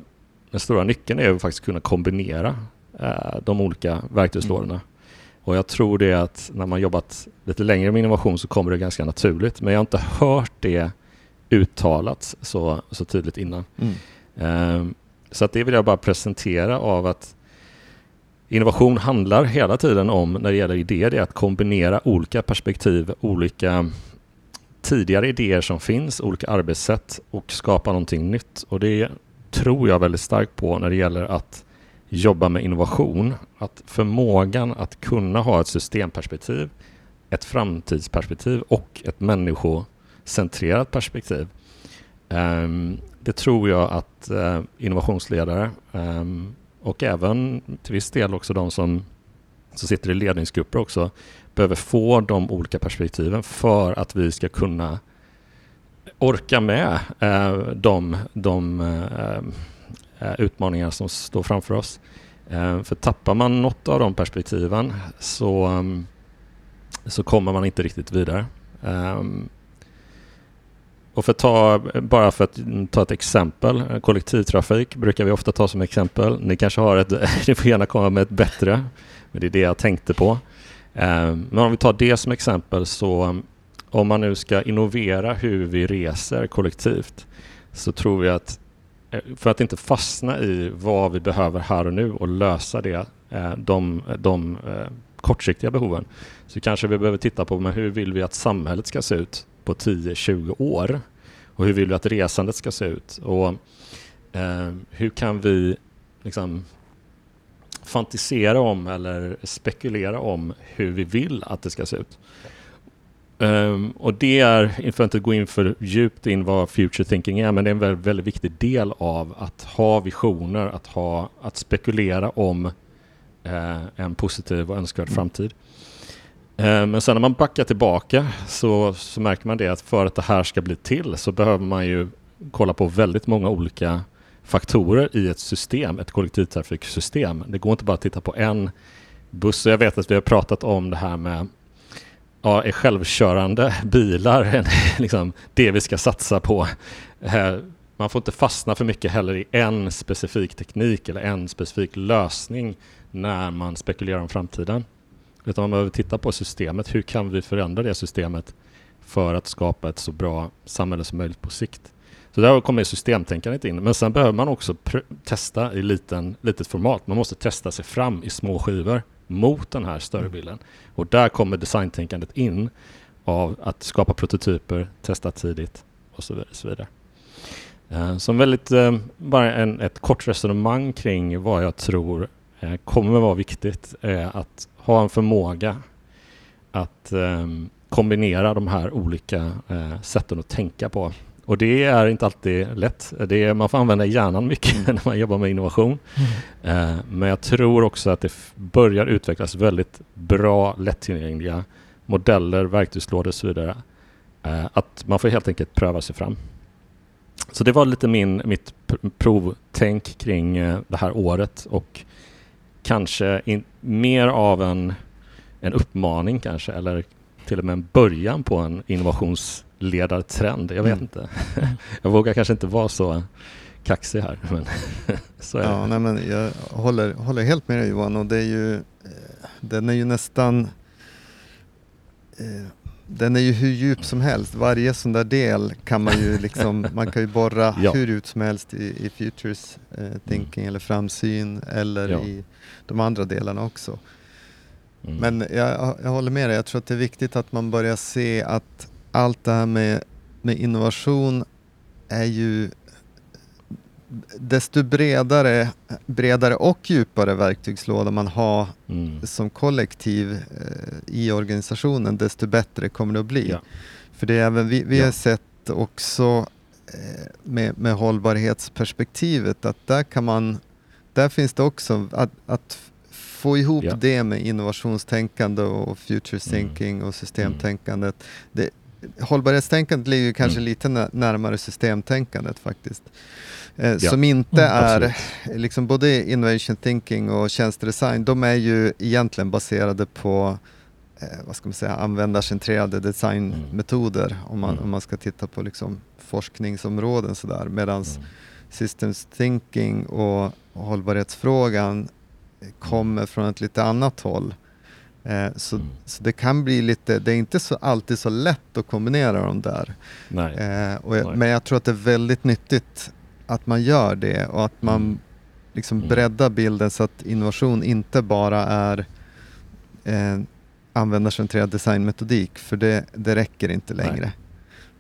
A: den stora nyckeln är att faktiskt kunna kombinera eh, de olika verktygslådorna. Och jag tror det att när man jobbat lite längre med innovation så kommer det ganska naturligt. Men jag har inte hört det uttalat så, så tydligt innan. Mm. Um, så att det vill jag bara presentera av att innovation handlar hela tiden om, när det gäller idéer, det är att kombinera olika perspektiv, olika tidigare idéer som finns, olika arbetssätt och skapa någonting nytt. Och det tror jag väldigt starkt på när det gäller att jobba med innovation. Att förmågan att kunna ha ett systemperspektiv, ett framtidsperspektiv och ett människocentrerat perspektiv. Ehm, det tror jag att eh, innovationsledare ehm, och även till viss del också de som, som sitter i ledningsgrupper också behöver få de olika perspektiven för att vi ska kunna orka med eh, de, de eh, utmaningar som står framför oss. Eh, för tappar man något av de perspektiven så, ehm, så kommer man inte riktigt vidare. Ehm, och för ta, bara för att ta ett exempel, eh, kollektivtrafik brukar vi ofta ta som exempel. Ni kanske har ett, [LAUGHS] ni får gärna komma med ett bättre, men det är det jag tänkte på. Ehm, men om vi tar det som exempel så om man nu ska innovera hur vi reser kollektivt så tror vi att Eh, för att inte fastna i vad vi behöver här och nu och lösa det, eh, de, de eh, kortsiktiga behoven, så kanske vi behöver titta på men hur vill vi att samhället ska se ut på 10-20 år? Och hur vill vi att resandet ska se ut? Och eh, hur kan vi liksom fantisera om eller spekulera om hur vi vill att det ska se ut? Um, och det är, för att inte gå in för djupt in vad future thinking är, men det är en väldigt, väldigt viktig del av att ha visioner, att, ha, att spekulera om uh, en positiv och önskvärd mm. framtid. Eh, men sen när man backar tillbaka så, så märker man det att för att det här ska bli till så behöver man ju kolla på väldigt många olika faktorer i ett system, ett kollektivtrafiksystem. Det går inte bara att titta på en buss. Jag vet att vi har pratat om det här med ja, är självkörande bilar [LAUGHS] liksom det vi ska satsa på. Man får inte fastna för mycket heller i en specifik teknik eller en specifik lösning när man spekulerar om framtiden. Utan man behöver titta på systemet. Hur kan vi förändra det systemet för att skapa ett så bra samhälle som möjligt på sikt? Så där kommer systemtänkandet in. Men sen behöver man också testa i liten, litet format. Man måste testa sig fram i små skivor mot den här större mm. bilden. Och där kommer designtänkandet in av att skapa prototyper, testa tidigt och så vidare. Så vidare. Eh, som väldigt, eh, bara en, ett kort resonemang kring vad jag tror eh, kommer vara viktigt är att ha en förmåga att kombinera de här olika sätten att tänka på. Och det är inte alltid lätt. Det är, man får använda hjärnan mycket mm. [LAUGHS] när man jobbar med innovation. Mm. Uh, men jag tror också att det börjar utvecklas väldigt bra, lättillgängliga modeller, verktygslådor och så vidare. Uh, att man får helt enkelt pröva sig fram. Så det var lite min, mitt provtänk kring det här året och kanske in, mer av en, en uppmaning kanske, eller till och med en början på en innovationsledartrend. Jag vet mm. inte. [LAUGHS] jag vågar kanske inte vara så kaxig här, men [LAUGHS] så är
B: ja,
A: det.
B: Nej, men jag håller, håller helt med dig Johan och det är ju, eh, den är ju nästan eh, den är ju hur djup som helst. Varje sån där del kan man ju liksom, [LAUGHS] man kan ju borra ja. hur djupt som helst i, i futures eh, thinking mm. eller framsyn eller ja. i de andra delarna också. Mm. Men jag, jag håller med dig, jag tror att det är viktigt att man börjar se att allt det här med, med innovation är ju desto bredare, bredare och djupare verktygslåda man har mm. som kollektiv eh, i organisationen, desto bättre kommer det att bli. Ja. För det är även vi, vi ja. har sett också eh, med, med hållbarhetsperspektivet att där kan man, där finns det också att, att få ihop ja. det med innovationstänkande och future mm. thinking mm. och systemtänkandet. Det, hållbarhetstänkandet ligger kanske mm. lite närmare systemtänkandet faktiskt. Eh, ja. Som inte mm, är, liksom både innovation thinking och tjänstedesign, de är ju egentligen baserade på eh, vad ska man säga, användarcentrerade designmetoder mm. om, man, mm. om man ska titta på liksom forskningsområden sådär. Medan mm. systems thinking och hållbarhetsfrågan kommer från ett lite annat håll. Eh, så, mm. så det kan bli lite, det är inte så, alltid så lätt att kombinera dem där. Eh, jag, men jag tror att det är väldigt nyttigt att man gör det och att man mm. liksom mm. breddar bilden så att innovation inte bara är eh, användarcentrerad designmetodik, för det, det räcker inte längre.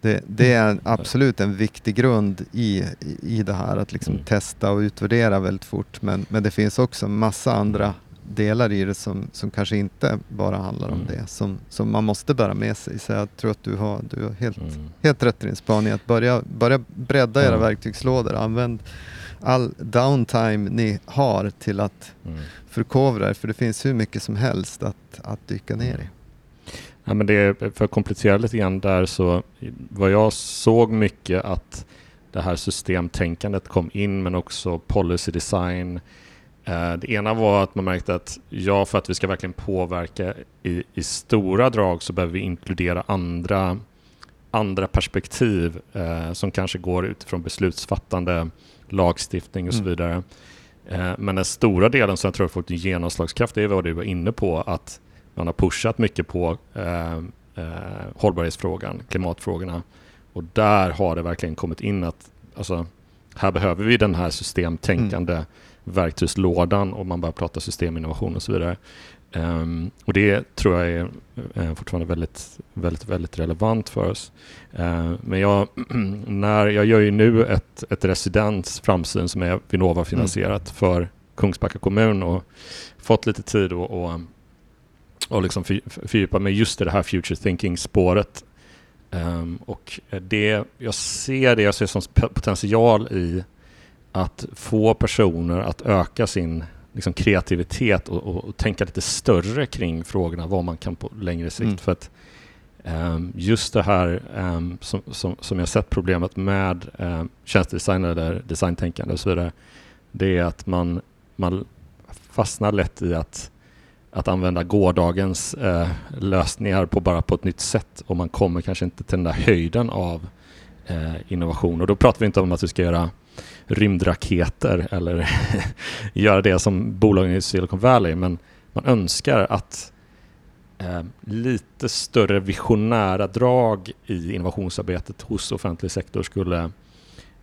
B: Det, det, är absolut en viktig grund i, i det här, att liksom mm. testa och utvärdera väldigt fort. Men, men det finns också massa andra delar i det som, som kanske inte bara handlar om mm. det, som, som man måste bära med sig. Så jag tror att du har, du har helt, mm. helt rätt i din spaning, att börja, börja bredda era verktygslådor. Använd all downtime ni har till att mm. förkovra er, för det finns hur mycket som helst att, att dyka ner i.
A: Ja, men det är, för att komplettera lite grann där så vad jag såg mycket att det här systemtänkandet kom in men också policy design. Eh, det ena var att man märkte att ja, för att vi ska verkligen påverka i, i stora drag så behöver vi inkludera andra, andra perspektiv eh, som kanske går utifrån beslutsfattande, lagstiftning och så mm. vidare. Eh, men den stora delen som jag tror har fått en genomslagskraft är vad du var inne på, att man har pushat mycket på eh, eh, hållbarhetsfrågan, klimatfrågorna. Och där har det verkligen kommit in att alltså, här behöver vi den här systemtänkande mm. Verktygslådan och man börjar prata systeminnovation och så vidare. Um, och det tror jag är uh, fortfarande väldigt, väldigt, väldigt relevant för oss. Uh, men jag, [CLEARS THROAT] när jag gör ju nu ett, ett residens framsyn som är Vinnova-finansierat mm. för Kungsbacka kommun och fått lite tid att och liksom fördjupa mig just i det här future thinking-spåret. Um, och det, jag ser det jag ser som potential i att få personer att öka sin liksom, kreativitet och, och, och, tänka lite större kring frågorna, vad man kan på längre sikt. Mm. För att um, just det här um, som, som, som jag sett problemet med um, tjänstedesign eller designtänkande och så vidare, det är att man, man fastnar lätt i att att använda gårdagens eh, lösningar på bara på ett nytt sätt och man kommer kanske inte till den där höjden av eh, innovation. Och då pratar vi inte om att vi ska göra rymdraketer eller [LAUGHS] göra det som bolagen i Silicon Valley, men man önskar att eh, lite större visionära drag i innovationsarbetet hos offentlig sektor skulle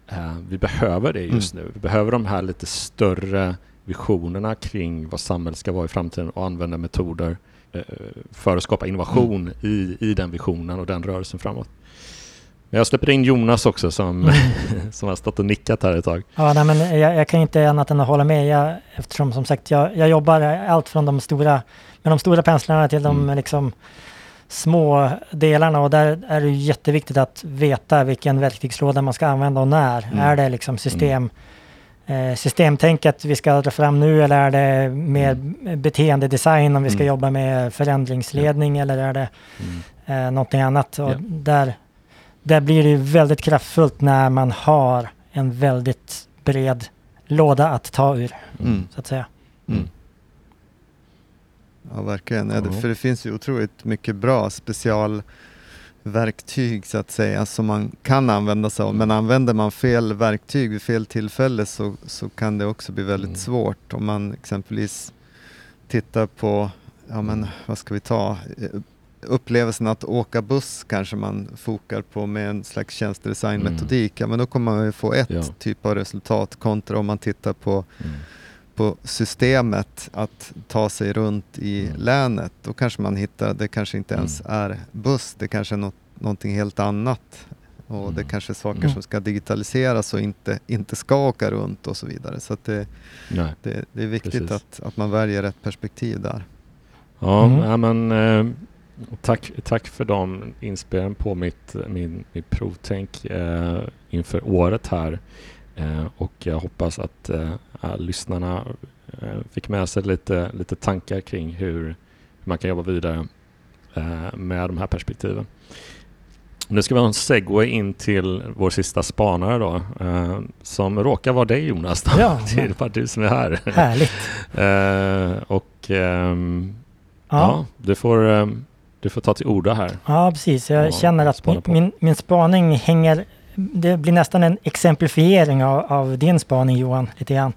A: eh, vi behöver det just mm. nu. Vi behöver de här lite större visionerna kring vad samhället ska vara i framtiden och använda metoder eh, för att skapa innovation mm. i, i den visionen och den rörelsen framåt. Jag släpper in Jonas också som, [LAUGHS] [LAUGHS] som har stått och nickat här ett tag.
C: Ja, nej, men jag, jag kan inte annat än att hålla med jag, eftersom som sagt jag, jag jobbar allt från de stora, med de stora penslarna till de mm. liksom, små delarna och där är det jätteviktigt att veta vilken verktygslåda man ska använda och när. Mm. Är det liksom system mm eh, systemtänket vi ska dra fram nu eller är det mer mm. beteendedesign om vi ska mm. jobba med förändringsledning eller är det mm. eh, någonting annat? Och där, där blir det väldigt kraftfullt när man har en väldigt bred låda att ta ur, mm. så att säga. Mm.
B: Ja, verkligen. Ja, för det finns ju otroligt mycket bra special verktyg så att säga som man kan använda sig av. Men använder man fel verktyg vid fel tillfälle så, så kan det också bli väldigt mm. svårt. Om man exempelvis tittar på, ja men vad ska vi ta, upplevelsen att åka buss kanske man fokar på med en slags tjänstedesignmetodik. Mm. Ja men då kommer man ju få ett ja. typ av resultat kontra om man tittar på mm på systemet att ta sig runt i mm. länet, då kanske man hittar, det kanske inte ens mm. är buss, det kanske är något, någonting helt annat. Och mm. det kanske är saker mm. som ska digitaliseras och inte, inte ska åka runt och så vidare. Så det, det, det, är viktigt att, att man väljer rätt perspektiv där.
A: Ja, mm. ja men eh, tack, tack för de inspelen på mitt, min, mitt provtänk eh, inför året här. Eh, och jag hoppas att eh, lyssnarna eh, fick med sig lite, lite tankar kring hur, hur man kan jobba vidare eh, med de här perspektiven. Nu ska vi ha en segway in till vår sista spanare då, eh, som råkar vara dig Jonas. Då. Ja, [LAUGHS] det är bara du som är här.
C: Härligt. [LAUGHS]
A: och ehm, ja. ja. du, får, du får ta till orda här.
C: Ja, precis. Jag känner att min, min, min spaning hänger det blir nästan en exemplifiering av, av din spaning Johan, lite grann.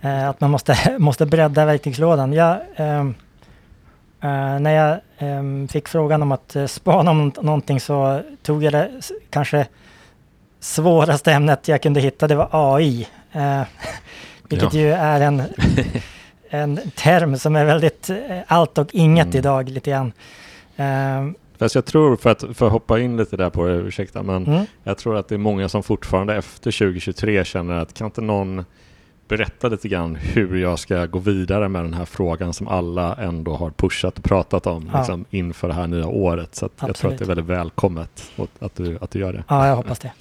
C: Eh, att man måste, [LAUGHS] måste bredda verktygslådan. Jag, eh, eh, när jag ehm, fick frågan om att eh, spana om någonting så tog jag det kanske svåraste ämnet jag kunde hitta, det var AI. Eh, [LAUGHS] vilket ja. ju är en, [LAUGHS] en term som är väldigt eh, allt och inget mm. idag lite grann.
A: Fast jag tror, för att, för att hoppa in lite där på det, ursäkta, men mm. jag tror att det är många som fortfarande efter 2023 känner att kan inte någon berätta lite grann hur jag ska gå vidare med den här frågan som alla ändå har pushat och pratat om ja. liksom, inför det här nya året. Så jag tror att det är väldigt välkommet att du, att du gör det.
C: Ja, jag hoppas det.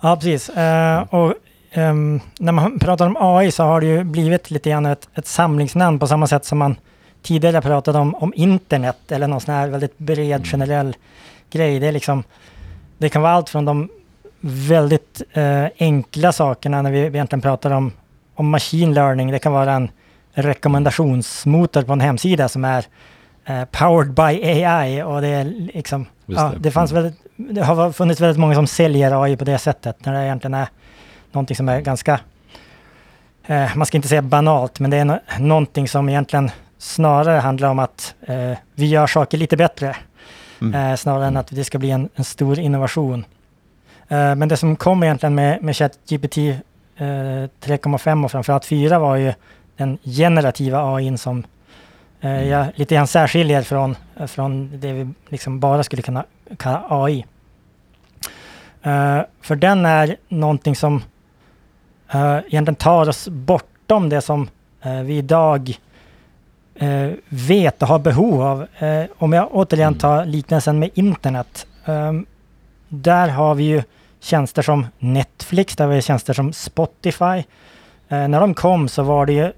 C: Ja, precis. Uh, och um, när man pratar om AI så har det ju blivit lite grann ett, ett samlingsnamn på samma sätt som man tidigare pratade om, om internet eller någon sån här väldigt bred mm. generell grej. Det är liksom, det kan vara allt från de väldigt eh, enkla sakerna när vi egentligen pratar om, om machine learning. Det kan vara en rekommendationsmotor på en hemsida som är eh, powered by AI och det är liksom, ja, det. det fanns mm. väldigt, det har funnits väldigt många som säljer AI på det sättet när det egentligen är någonting som är ganska, eh, man ska inte säga banalt, men det är no någonting som egentligen snarare handlar om att eh, vi gör saker lite bättre. Mm. Eh, snarare än att det ska bli en, en stor innovation. Eh, men det som kom egentligen med, med ChatGPT 3,5 eh, och framförallt 4 var ju den generativa AI som eh, mm. jag lite grann särskiljer från, från det vi liksom bara skulle kunna kalla AI. för den är någonting som egentligen tar oss bortom det som vi idag vet och har behov av. om jag återigen mm. tar liknelsen med internet. där har vi ju tjänster som Netflix, där vi har tjänster som Spotify. Eh, när de kom så var det ju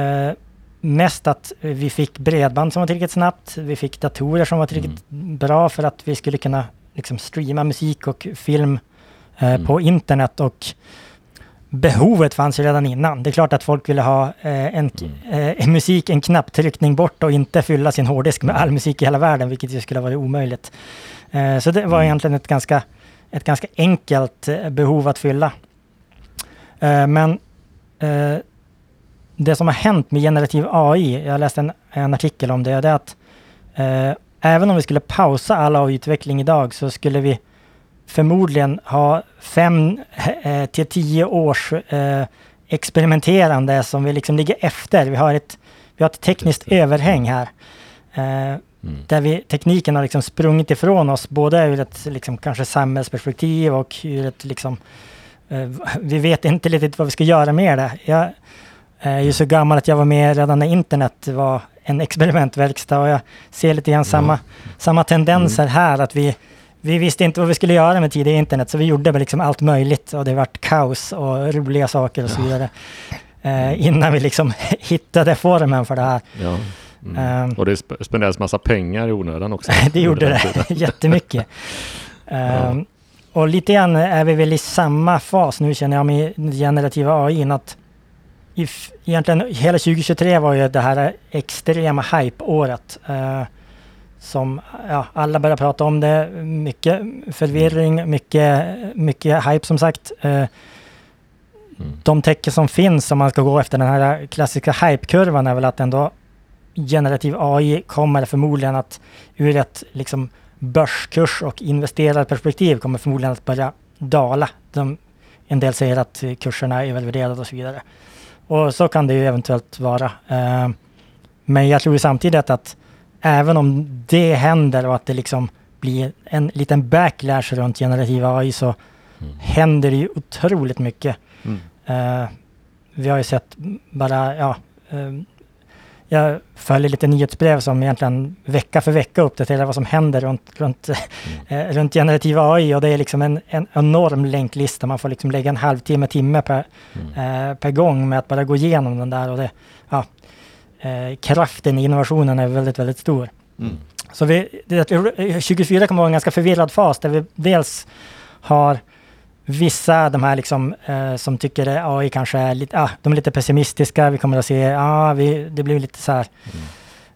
C: eh, mest att vi fick bredband som var tillräckligt snabbt. Vi fick datorer som var tillräckligt mm. bra för att vi skulle kunna liksom, streama musik och film eh, mm. på internet. Och behovet fanns ju redan innan. Det är klart att folk ville ha eh, en, mm. eh, musik en knapptryckning bort och inte fylla sin hårddisk med all musik i hela världen, vilket ju skulle ha varit omöjligt. Eh, så det var mm. egentligen ett ganska ett ganska enkelt eh, behov att fylla. Eh, men eh, det som har hänt med generativ AI, jag läste en, en artikel om det, det är att även om vi skulle pausa all AI-utveckling idag så skulle vi förmodligen ha fem till tio års experimenterande som vi liksom ligger efter. Vi har ett, vi har ett tekniskt överhäng här. Mm. Där vi, tekniken har liksom sprungit ifrån oss, både ur ett liksom, kanske samhällsperspektiv och ur ett liksom, eh, vi vet inte riktigt vad vi ska göra med det. Jag är ju så gammal att jag var med redan när internet var en [LAUGHS] experimentverkstad och jag ser lite grann samma, mm. samma tendenser mm. här, att vi, vi visste inte vad vi skulle göra med tidiga internet, så vi gjorde liksom allt möjligt och det vart kaos och roliga saker och så vidare. Eh, innan vi liksom [LAUGHS] hittade formen för det här. Ja.
A: Mm. Um, och det spenderades massa pengar i onödan också. [LAUGHS]
C: det gjorde det, [LAUGHS] jättemycket. Um, ja. Och lite grann är vi väl i samma fas nu känner jag med generativa AI. Att if, egentligen hela 2023 var ju det här extrema hype-året. Uh, som ja, alla börjar prata om det. Mycket förvirring, mycket, mycket hype som sagt. Uh, mm. De tecken som finns om man ska gå efter den här klassiska hype-kurvan är väl att ändå generativ AI kommer förmodligen att ur ett liksom börskurs och investerarperspektiv kommer förmodligen att börja dala. De, en del säger att kurserna är övervärderade och så vidare. Och så kan det ju eventuellt vara. Uh, men jag tror samtidigt att även om det händer och att det liksom blir en liten backlash runt generativ AI så mm. händer det ju otroligt mycket. Mm. Uh, vi har ju sett bara, ja, uh, jag följer lite nyhetsbrev som egentligen vecka för vecka uppdaterar vad som händer runt, runt, mm. [LAUGHS] eh, runt generativ AI och det är liksom en, en enorm länklista. Man får liksom lägga en halvtimme, timme per, mm. eh, per gång med att bara gå igenom den där och det, ja, eh, kraften i innovationen är väldigt, väldigt stor. Mm. Så vi, det, 2024 kommer vara en ganska förvirrad fas där vi dels har Vissa, de här liksom, eh, som tycker AI kanske är lite, ah, de är lite pessimistiska. Vi kommer att se, ah, vi, det blir lite så här,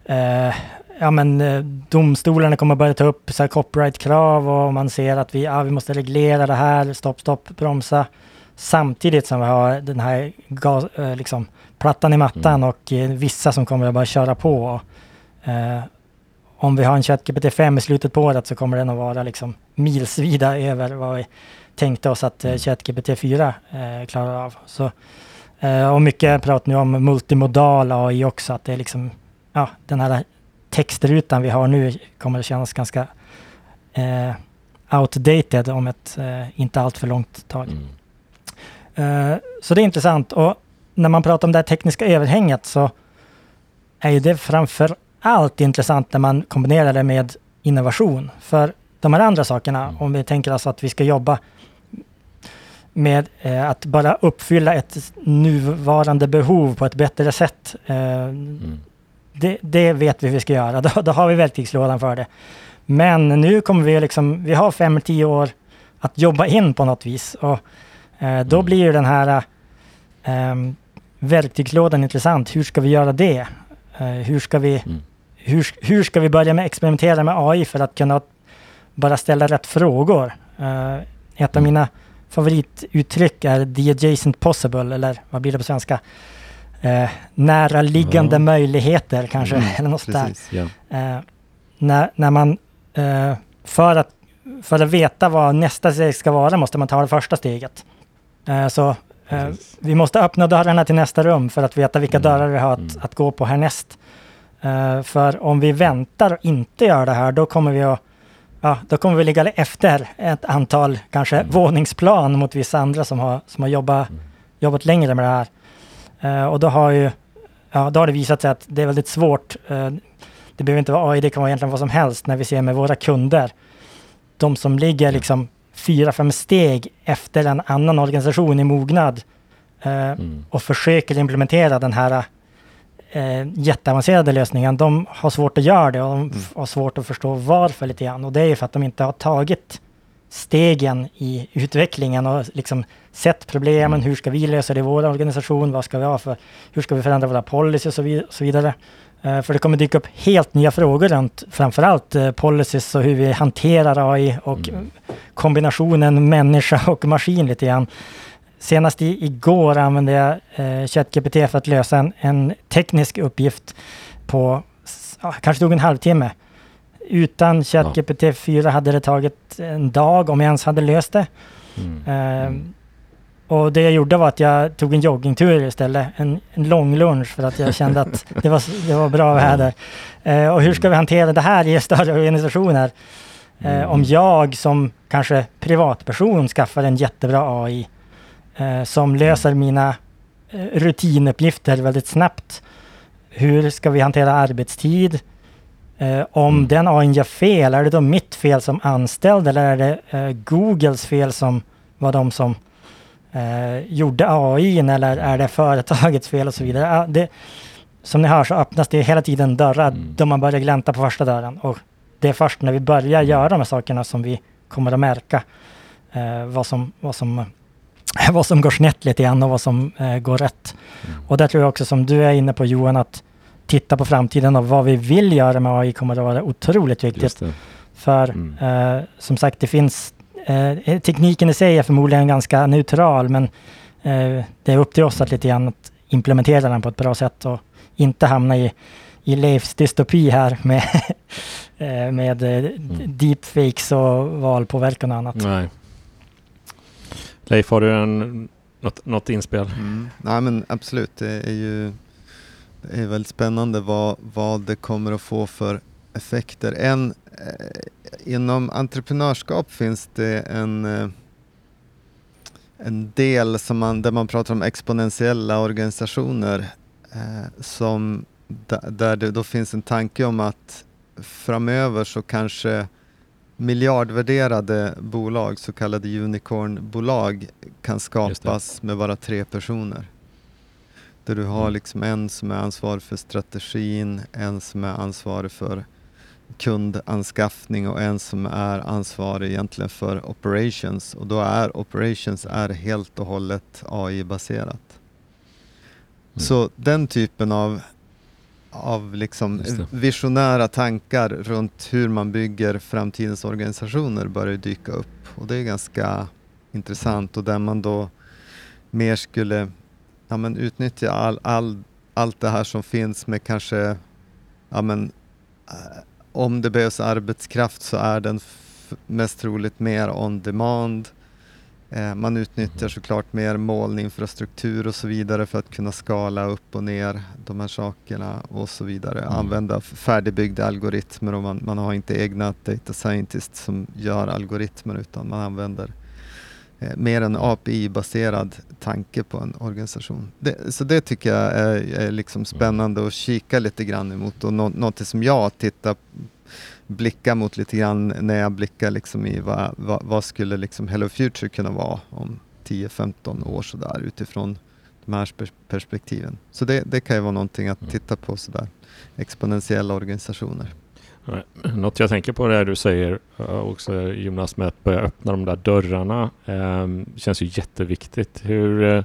C: mm. eh, ja men eh, domstolarna kommer att börja ta upp så här copyright-krav och man ser att vi, ah, vi måste reglera det här, stopp, stopp, bromsa. Samtidigt som vi har den här gas, eh, liksom, plattan i mattan mm. och eh, vissa som kommer att bara köra på. Eh, om vi har en ChatGPT 5 i slutet på året så kommer den att vara liksom milsvida över vad vi tänkte oss att eh, ChatGPT 4 eh, klarar av. Så, eh, och mycket prat nu om multimodal AI också, att det är liksom, ja, den här textrutan vi har nu kommer att kännas ganska eh, outdated om ett eh, inte allt för långt tag. Mm. Så det är intressant och när man pratar om det tekniska överhänget så är ju det framför allt intressant när man kombinerar det med innovation. För de här andra sakerna, mm. om vi tänker alltså att vi ska jobba med eh, att bara uppfylla ett nuvarande behov på ett bättre sätt. Eh, mm. det, det, vet vi hur vi ska göra, [LAUGHS] då, då har vi verktygslådan för det. Men nu kommer vi liksom, vi har fem, tio år att jobba in på något vis. Och eh, då mm. blir ju den här eh, verktygslådan intressant. Hur ska vi göra det? Eh, hur, ska vi, mm. hur, hur ska vi börja med experimentera med AI för att kunna bara ställa rätt frågor? Eh, ett av mm. mina favorituttryck är the adjacent possible, eller vad blir det på svenska? Eh, nära liggande mm. möjligheter kanske, mm, [LAUGHS] eller något precis, där. Eh, när, när man, för, att, för att veta vad nästa steg ska vara måste man ta det första steget. Så eh, vi måste öppna dörrarna till nästa rum för att veta vilka mm. dörrar vi har att, mm. att gå på härnäst. Uh, för om vi väntar och inte gör det här, då kommer vi att ja, då kommer vi ligga efter ett antal kanske mm. våningsplan mot vissa andra som har, som har jobbat, mm. jobbat längre med det här. Uh, och då har ju ja, då har det visat sig att det är väldigt svårt. Det behöver inte vara AI, det kan vara egentligen vad som helst när vi ser med våra kunder. De som ligger mm. liksom fyra, fem steg efter en annan organisation i mognad uh, mm. och försöker implementera den här eh, jätteavancerade lösningen, de har svårt att göra det och de mm. har svårt att förstå varför lite grann. Och det är ju för att de inte har tagit stegen i utvecklingen och liksom sett problemen. Mm. Hur ska vi lösa det i vår organisation? Vad ska vi ha för? Hur ska vi förändra våra policies och så, så vidare? Uh, för det kommer dyka upp helt nya frågor runt framförallt uh, policies och hur vi hanterar AI och mm. kombinationen människa och maskin lite grann. Senast i, igår använde jag eh, ChatGPT för att lösa en, en teknisk uppgift på, ja, kanske tog en halvtimme. Utan ChatGPT 4 hade det tagit en dag om jag ens hade löst det. Mm. Eh, mm. Och det jag gjorde var att jag tog en joggingtur istället, en, en lång lunch för att jag kände att det var, det var bra väder. Eh, och hur ska vi hantera det här i större organisationer? Eh, mm. Om jag som kanske privatperson skaffar en jättebra AI eh, som löser mina eh, rutinuppgifter väldigt snabbt. Hur ska vi hantera arbetstid? Eh, om mm. den AI gör fel, är det då mitt fel som anställd eller är det eh, Googles fel som var de som eh, gjorde AI eller är det företagets fel och så vidare. Det, som ni hör så öppnas det hela tiden dörrar mm. då man börjar glänta på första dörren. Och det är först när vi börjar mm. göra de här sakerna som vi kommer att märka eh, vad, som, vad som [LAUGHS] vad som går snett lite grann och vad som eh, går rätt. Mm. Och där tror jag också som du är inne på Johan, att titta på framtiden och vad vi vill göra med AI kommer att vara otroligt viktigt. För mm. eh, som sagt, det finns eh, tekniken i sig är förmodligen ganska neutral, men eh, det är upp till oss att lite grann att implementera den på ett bra sätt och inte hamna i, i Leifs dystopi här med, [LAUGHS] eh, med eh, mm. deepfakes och valpåverkan och annat.
A: Nej. Leif, har du en, något, något inspel?
B: Mm. Nej men absolut, det är ju det är väldigt spännande vad, vad det kommer att få för effekter. En, eh, inom entreprenörskap finns det en, eh, en del som man, där man pratar om exponentiella organisationer eh, som, där det då finns en tanke om att framöver så kanske miljardvärderade bolag, så kallade unicornbolag, kan skapas med bara tre personer. Där du har mm. liksom en som är ansvarig för strategin, en som är ansvarig för kundanskaffning och en som är ansvarig egentligen för operations. Och då är operations är helt och hållet AI-baserat. Mm. Så den typen av av liksom visionära tankar runt hur man bygger framtidens organisationer börjar dyka upp. Och det är ganska intressant och där man då mer skulle ja, men utnyttja all, all, allt det här som finns med kanske, ja, men, om det behövs arbetskraft så är den mest troligt mer on demand. Eh, man utnyttjar såklart mer molninfrastruktur och så vidare för att kunna skala upp och ner de här sakerna och så vidare. Mm. Använda färdigbyggda algoritmer och man, man har inte egna data scientists som gör algoritmer utan man använder mer en API-baserad tanke på en organisation. Det, så det tycker jag är, är liksom mm. spännande att kika lite grann emot och no, något som jag tittar blicka mot lite grann när jag blickar liksom i vad, vad, vad skulle liksom Hello Future kunna vara om 10-15 år sådär utifrån de här perspektiven. Så det, det kan ju vara någonting att mm. titta på sådär, exponentiella organisationer.
A: Något jag tänker på det du säger också Jonas med att börja öppna de där dörrarna eh, känns ju jätteviktigt. Hur, eh,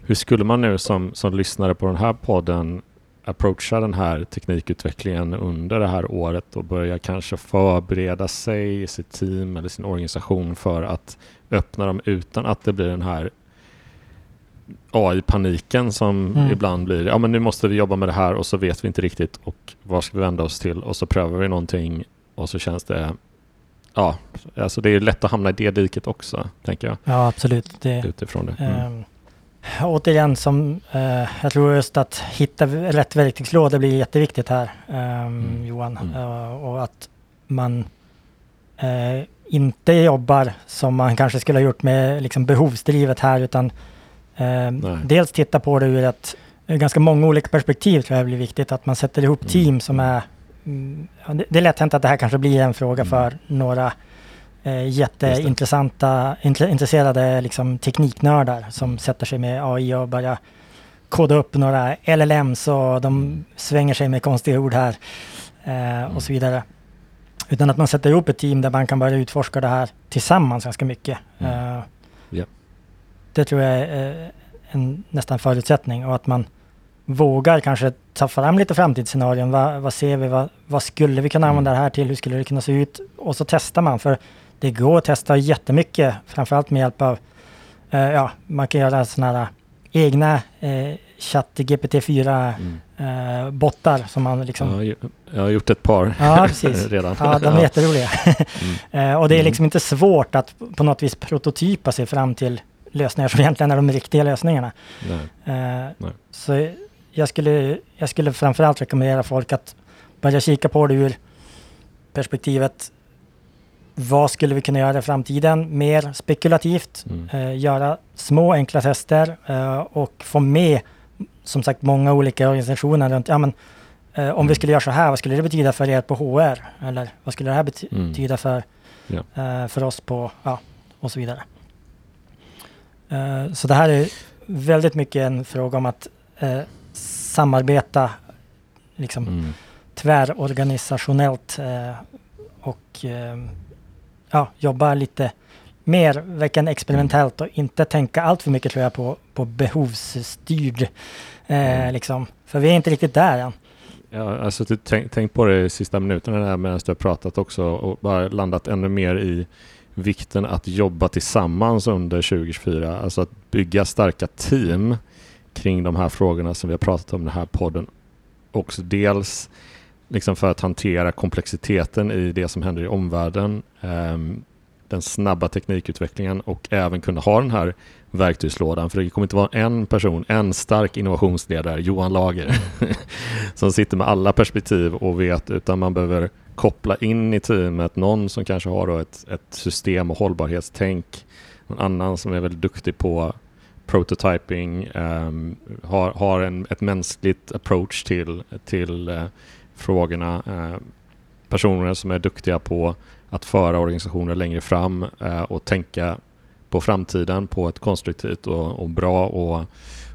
A: hur skulle man nu som, som lyssnare på den här podden approacha den här teknikutvecklingen under det här året och börja kanske förbereda sig, sitt team eller sin organisation för att öppna dem utan att det blir den här AI-paniken som mm. ibland blir. Ja, men nu måste vi jobba med det här och så vet vi inte riktigt och vad ska vi vända oss till och så prövar vi någonting och så känns det Ja, alltså det är lätt att hamna i det diket också, tänker jag.
C: Ja, absolut.
A: Det, utifrån det. Mm.
C: Um, återigen, som, eh, jag tror just att hitta rätt verktygslåda blir jätteviktigt här, um, mm. Johan. Mm. Uh, och att man uh, inte jobbar som man kanske skulle ha gjort med liksom, behovsdrivet här, utan uh, dels titta på det ur ett ganska många olika perspektiv tror jag blir viktigt. Att man sätter ihop mm. team som är... Mm, det, är lätt hänt att det här kanske blir en fråga mm. för några eh, jätteintressanta, intresserade liksom, tekniknördar som sätter sig med AI och börjar koda upp några LLMs och de mm. svänger sig med konstiga ord här eh, och så mm. vidare. Utan att man sätter ihop ett team där man kan börja utforska det här tillsammans ganska mycket. Mm. Eh. Det tror jag är en nästan förutsättning och att man vågar kanske ta fram lite framtidsscenarion. Vad, vad ser vi? Vad, vad, skulle vi kunna använda det här till? Hur skulle det kunna se ut? Och så testar man. För det går att testa jättemycket, framförallt med hjälp av, eh, ja, man kan göra sådana här egna eh, ChatGPT4 mm. eh, bottar som man liksom...
A: Ja, jag har gjort ett par
C: ja, precis. [LAUGHS]
A: redan.
C: Ja, de är ja. jätteroliga. mm. [LAUGHS] eh, och det är mm. liksom inte svårt att på något vis prototypa sig fram till lösningar som egentligen är de riktiga lösningarna. Nej. Eh, Nej. Så jag skulle, jag skulle framförallt rekommendera folk att börja kika på det ur perspektivet vad skulle vi kunna göra i framtiden? Mer spekulativt, mm. eh, göra små enkla tester eh, och få med som sagt många olika organisationer runt, ja men eh, om vi mm. skulle göra så här, vad skulle det betyda för er på HR? Eller vad skulle det här mm. betyda för, ja. Eh, för oss på, ja, och så vidare. Eh, så det här är väldigt mycket en fråga om att eh, samarbeta liksom mm. tvärorganisationellt och ja, jobba lite mer, verkligen experimentellt och inte tänka allt för mycket tror jag på, på behovsstyrd. Eh, mm. liksom. För vi är inte riktigt där än.
A: Ja, alltså tänk, tänk på det i sista minuterna där medan du har pratat också och bara landat ännu mer i vikten att jobba tillsammans under 2024. Alltså att bygga starka team kring de här frågorna som vi har pratat om i den här podden. Också dels liksom för att hantera komplexiteten i det som händer i omvärlden, eh, den snabba teknikutvecklingen och även kunna ha den här verktygslådan. För det kommer inte vara en person, en stark innovationsledare, Johan Lager, [LAUGHS] som sitter med alla perspektiv och vet, utan man behöver koppla in i teamet någon som kanske har ett, ett system och hållbarhetstänk, någon annan som är väldigt duktig på prototyping, um, har, har en, ett mänskligt approach till, till uh, frågorna. uh, personer som är duktiga på att föra organisationer längre fram eh, och tänka på framtiden på ett konstruktivt och, och bra och,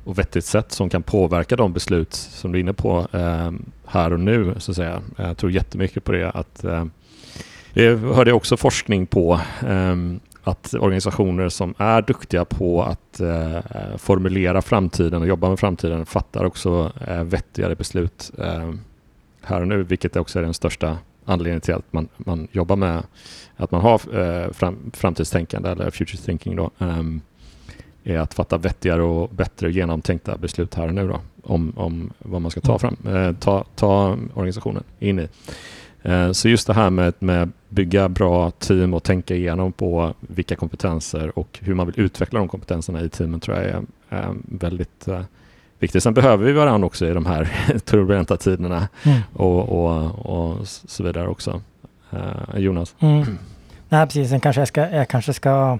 A: och, vettigt sätt som kan påverka de beslut som du är inne på eh, här och nu. Så att säga. Jag tror jättemycket på det. Att, eh, jag hörde också forskning på eh, att organisationer som är duktiga på att eh, formulera framtiden och jobba med framtiden fattar också eh, vettigare beslut eh, här och nu, vilket också är den största anledningen till att man, man jobbar med att man har eh, fram, framtidstänkande eller future thinking då, um, är att fatta vettigare och bättre genomtänkta beslut här och nu då, om, om vad man ska ta, fram, eh, ta, ta organisationen in i. Eh, så just det här med, med bygga bra team och tänka igenom på vilka kompetenser och hur man vill utveckla de kompetenserna i teamen tror jag är, är väldigt uh, viktigt. Sen behöver vi varandra också i de här [LAUGHS] turbulenta tiderna mm. och, och, och, så vidare också. Uh, Jonas? Mm.
C: Nej, precis. Sen kanske jag ska, jag kanske ska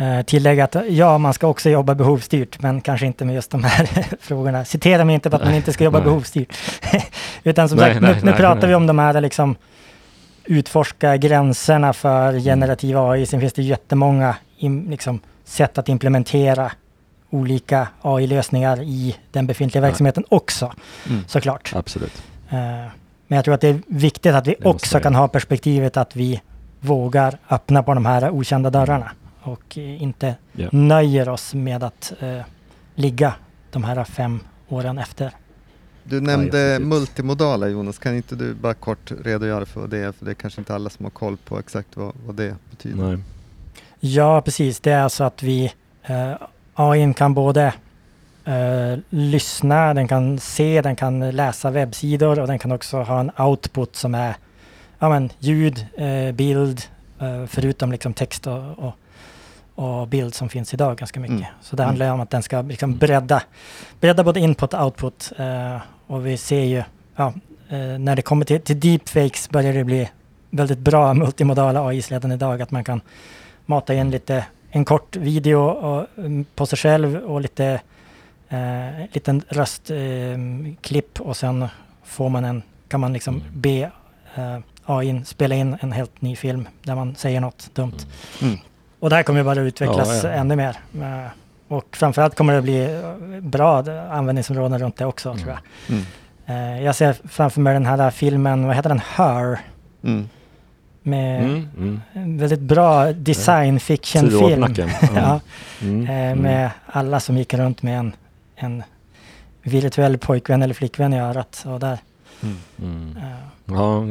C: uh, tillägga att ja, man ska också jobba behovsstyrt, men kanske inte med just de här [LAUGHS] frågorna. Citera mig inte på att man inte ska jobba nej. behovsstyrt. [LAUGHS] Utan som nej, sagt, nej, nu, nu pratar vi om de här liksom utforska gränserna för mm. generativ AI. Sen finns det jättemånga liksom, sätt att implementera olika AI-lösningar i den befintliga verksamheten också, mm. såklart.
A: Absolut. Uh,
C: men jag tror att det är viktigt att vi också kan ha perspektivet att vi vågar öppna på de här okända dörrarna och inte yeah. nöjer oss med att uh, ligga de här fem åren efter.
B: Du nämnde ja, multimodala Jonas, kan inte du bara kort redogöra för vad det är? För det är kanske inte alla som har koll på exakt vad, vad det betyder. Nej.
C: Ja, precis. Det är alltså att vi eh, AI kan både eh, lyssna, den kan se, den kan läsa webbsidor och den kan också ha en output som är ja, men, ljud, eh, bild, eh, förutom liksom text och, och, och, bild som finns idag ganska mycket. Mm. Så det handlar mm. om att den ska liksom bredda, bredda både input och output. Och vi ser ju, ja, när det kommer till, till deepfakes börjar det bli väldigt bra multimodala AI-släden idag, att man kan mata in lite en kort video och, mm, på sig själv och lite eh, liten röstklipp eh, och sen får man en, kan man liksom mm. be eh, AI spela in en helt ny film där man säger något dumt. Mm. mm. Och det här kommer bara utvecklas ja, ja. ännu mer. Eh, och framförallt kommer det bli eh, bra användningsområden runt det också mm. tror jag. Mm. Uh, jag ser framför mig den här filmen, vad heter den, Her? Mm med mm, mm. väldigt bra design fiction-film. [LAUGHS] ja, mm, eh, mm. med alla som gick runt med en, en virtuell pojkvän eller flickvän i örat. Och där.
A: Uh. Ja,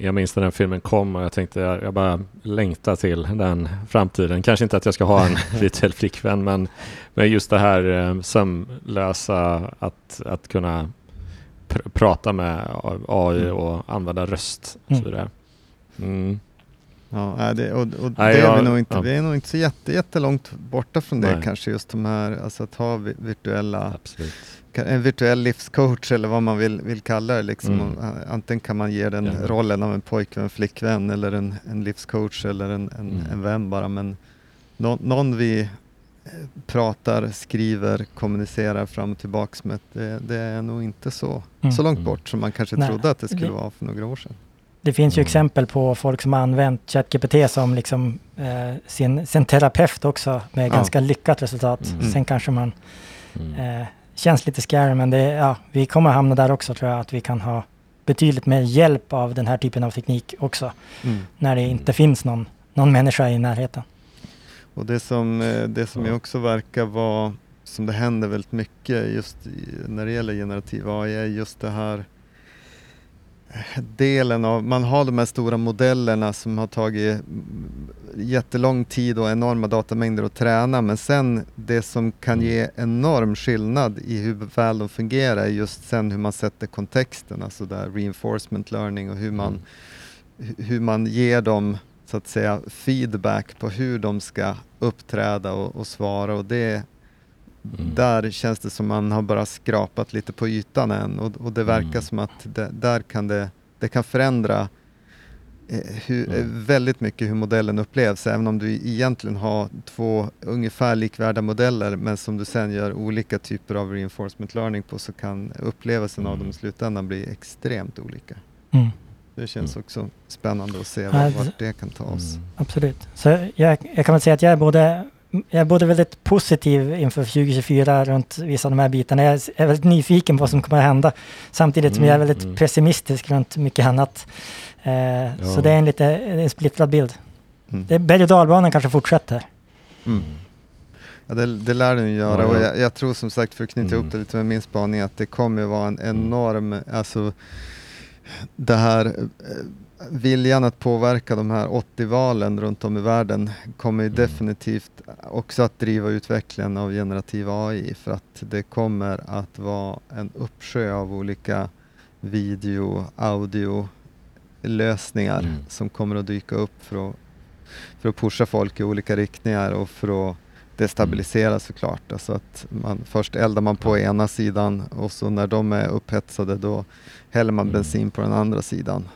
A: jag minns när den filmen kom och jag tänkte jag, bara längtar till den framtiden. Kanske inte att jag ska ha en [LAUGHS] virtuell flickvän men, men just det här eh, sömlösa att, att kunna pr prata med AI mm. och använda röst. Och så vidare.
B: Mm. Ja, det, och, och Nej, det är vi, nog inte, ja. vi är nog inte så jätte, jättelångt borta från det Nej. kanske, just de här, alltså att ha virtuella, Absolut. en virtuell livscoach eller vad man vill, vill kalla det. Liksom. Mm. Antingen kan man ge den ja. rollen av en pojkvän, flickvän eller en, en livscoach eller en, en, mm. en vän bara, men no, någon vi eh, pratar, skriver, kommunicerar fram och tillbaks med, det, det är nog inte så, mm. så långt mm. bort som man kanske Nej. trodde att det skulle vara för några år sedan.
C: Det finns ju mm. exempel på folk som har använt ChatGPT som liksom, eh, sin, sin terapeut också med ja. ganska lyckat resultat. Mm. Sen kanske man mm. eh, känns lite scary men det, ja, vi kommer hamna där också tror jag att vi kan ha betydligt mer hjälp av den här typen av teknik också. Mm. När det inte finns någon, någon människa i närheten.
B: Och det som, eh, det som också verkar vara, som det händer väldigt mycket just när det gäller generativ AI är just det här delen av, man har de här stora modellerna som har tagit jättelång tid och enorma datamängder att träna men sen det som kan ge mm. enorm skillnad i hur väl de fungerar är just sen hur man sätter kontexten, alltså där reinforcement learning och hur man, mm. hur man ger dem så att säga feedback på hur de ska uppträda och, och svara och det Mm. Där känns det som man har bara skrapat lite på ytan än och, och det verkar mm. som att det, där kan det, det kan förändra eh, hur, mm. Eh, väldigt mycket hur modellen upplevs, även om du egentligen har två ungefär likvärda modeller men som du sen gör olika typer av reinforcement learning på så kan upplevelsen av dem i mm. slutändan bli extremt olika. Mm. Det känns mm. också spännande att se vart, det kan ta oss.
C: Absolut. Så jag, jag kan väl säga att jag är både jag är både väldigt positiv inför 2024 runt vissa av de här bitarna. Jag är väldigt nyfiken på vad som kommer att hända. Samtidigt som jag är mm, väldigt mm. pessimistisk runt mycket annat. Eh, ja. Så det är en lite en splittrad bild. Mm. Det, berg och dalbanan kanske fortsätter.
B: Mm. Ja, det, det lär den göra ja, ja. och jag, jag, tror som sagt, för att knyta mm. ihop det lite med min spaning, att det kommer att vara en enorm, alltså det här eh, viljan att påverka de här 80 valen runt om i världen kommer mm. definitivt också att driva utvecklingen av generativ AI för att det kommer att vara en uppsjö av olika video, audio, lösningar mm. som kommer att dyka upp för att, för att pusha folk i olika riktningar och för att destabilisera mm. såklart. Alltså att man, först eldar man på ena sidan och så när de är upphetsade då häller man mm. bensin på den andra sidan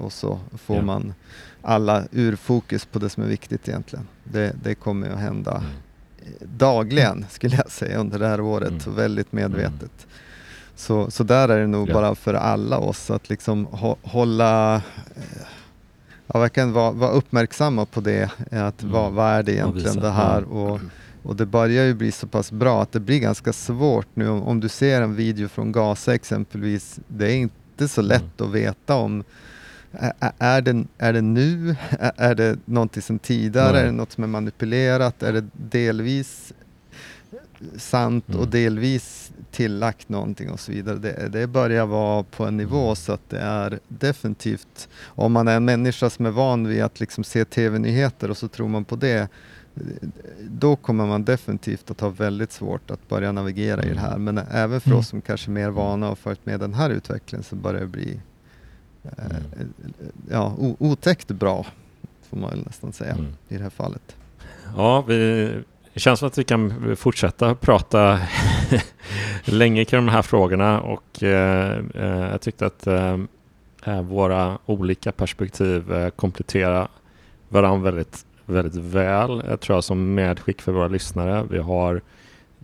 B: och så får ja. man alla ur fokus på det som är viktigt egentligen. Det, det kommer att hända mm. dagligen skulle jag säga under det här året, mm. väldigt medvetet. Mm. Så, så där är det nog ja. bara för alla oss att liksom hålla eh, ja, verkligen vara, vara uppmärksamma på det. Att mm. vad, vad är det egentligen det här? Och, och det börjar ju bli så pass bra att det blir ganska svårt nu om, om du ser en video från Gaza exempelvis. Det är inte så lätt mm. att veta om är det, är det nu? Är det någonting sedan tidigare? Nej. Är det något som är manipulerat? Är det delvis sant mm. och delvis tillagt någonting och så vidare. Det, det börjar vara på en nivå mm. så att det är definitivt, om man är en människa som är van vid att liksom se tv-nyheter och så tror man på det, då kommer man definitivt att ha väldigt svårt att börja navigera mm. i det här. Mm. Men även för mm. oss som kanske är mer vana och följt med den här utvecklingen så börjar det bli mm. ja, otäckt bra, får man nästan säga, mm. i det här fallet.
A: Ja, vi, det känns som att vi kan fortsätta prata [LAUGHS] länge kring de här frågorna och eh, eh jag tyckte att eh, eh, våra olika perspektiv eh, kompletterar varandra väldigt, väldigt väl. Jag tror jag som medskick för våra lyssnare. Vi har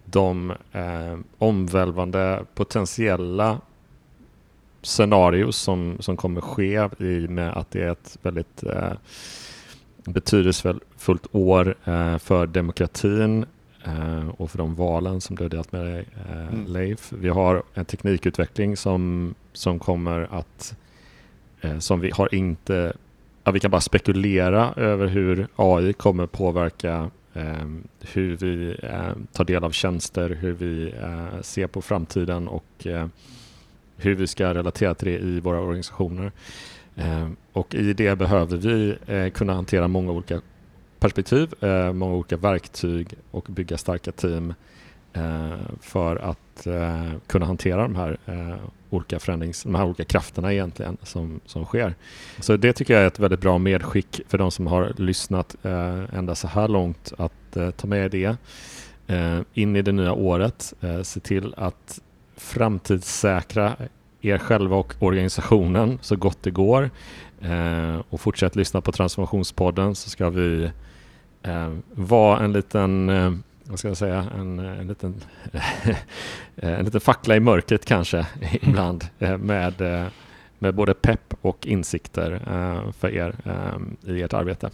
A: de eh, omvälvande potentiella scenarios som, som kommer ske i med att det är ett väldigt eh, betydelsefullt år eh, för demokratin eh, och för de valen som du har delat med dig, eh, mm. Leif. Vi har en teknikutveckling som, som kommer att, eh, som vi har inte, ja, vi kan bara spekulera över hur AI kommer påverka eh, hur vi eh, tar del av tjänster, hur vi ser på framtiden och hur vi ska relatera till det i våra organisationer. Eh, och i det behöver vi eh, kunna hantera många olika perspektiv, eh, många olika verktyg och bygga starka team för att kunna hantera de här olika förändrings, de här olika krafterna egentligen som, som sker. Så det tycker jag är ett väldigt bra medskick för de som har lyssnat ända så här långt att ta med det in i det nya året. Se till att framtidssäkra er själva och organisationen så gott det går. Eh, och fortsätt lyssna på Transformationspodden så ska vi eh, vara en liten, eh, vad ska jag säga, en, en liten, [LAUGHS] eh, en liten fackla i mörkret kanske [LAUGHS] ibland eh, med, eh, med både pepp och insikter eh, för er eh, i ert arbete.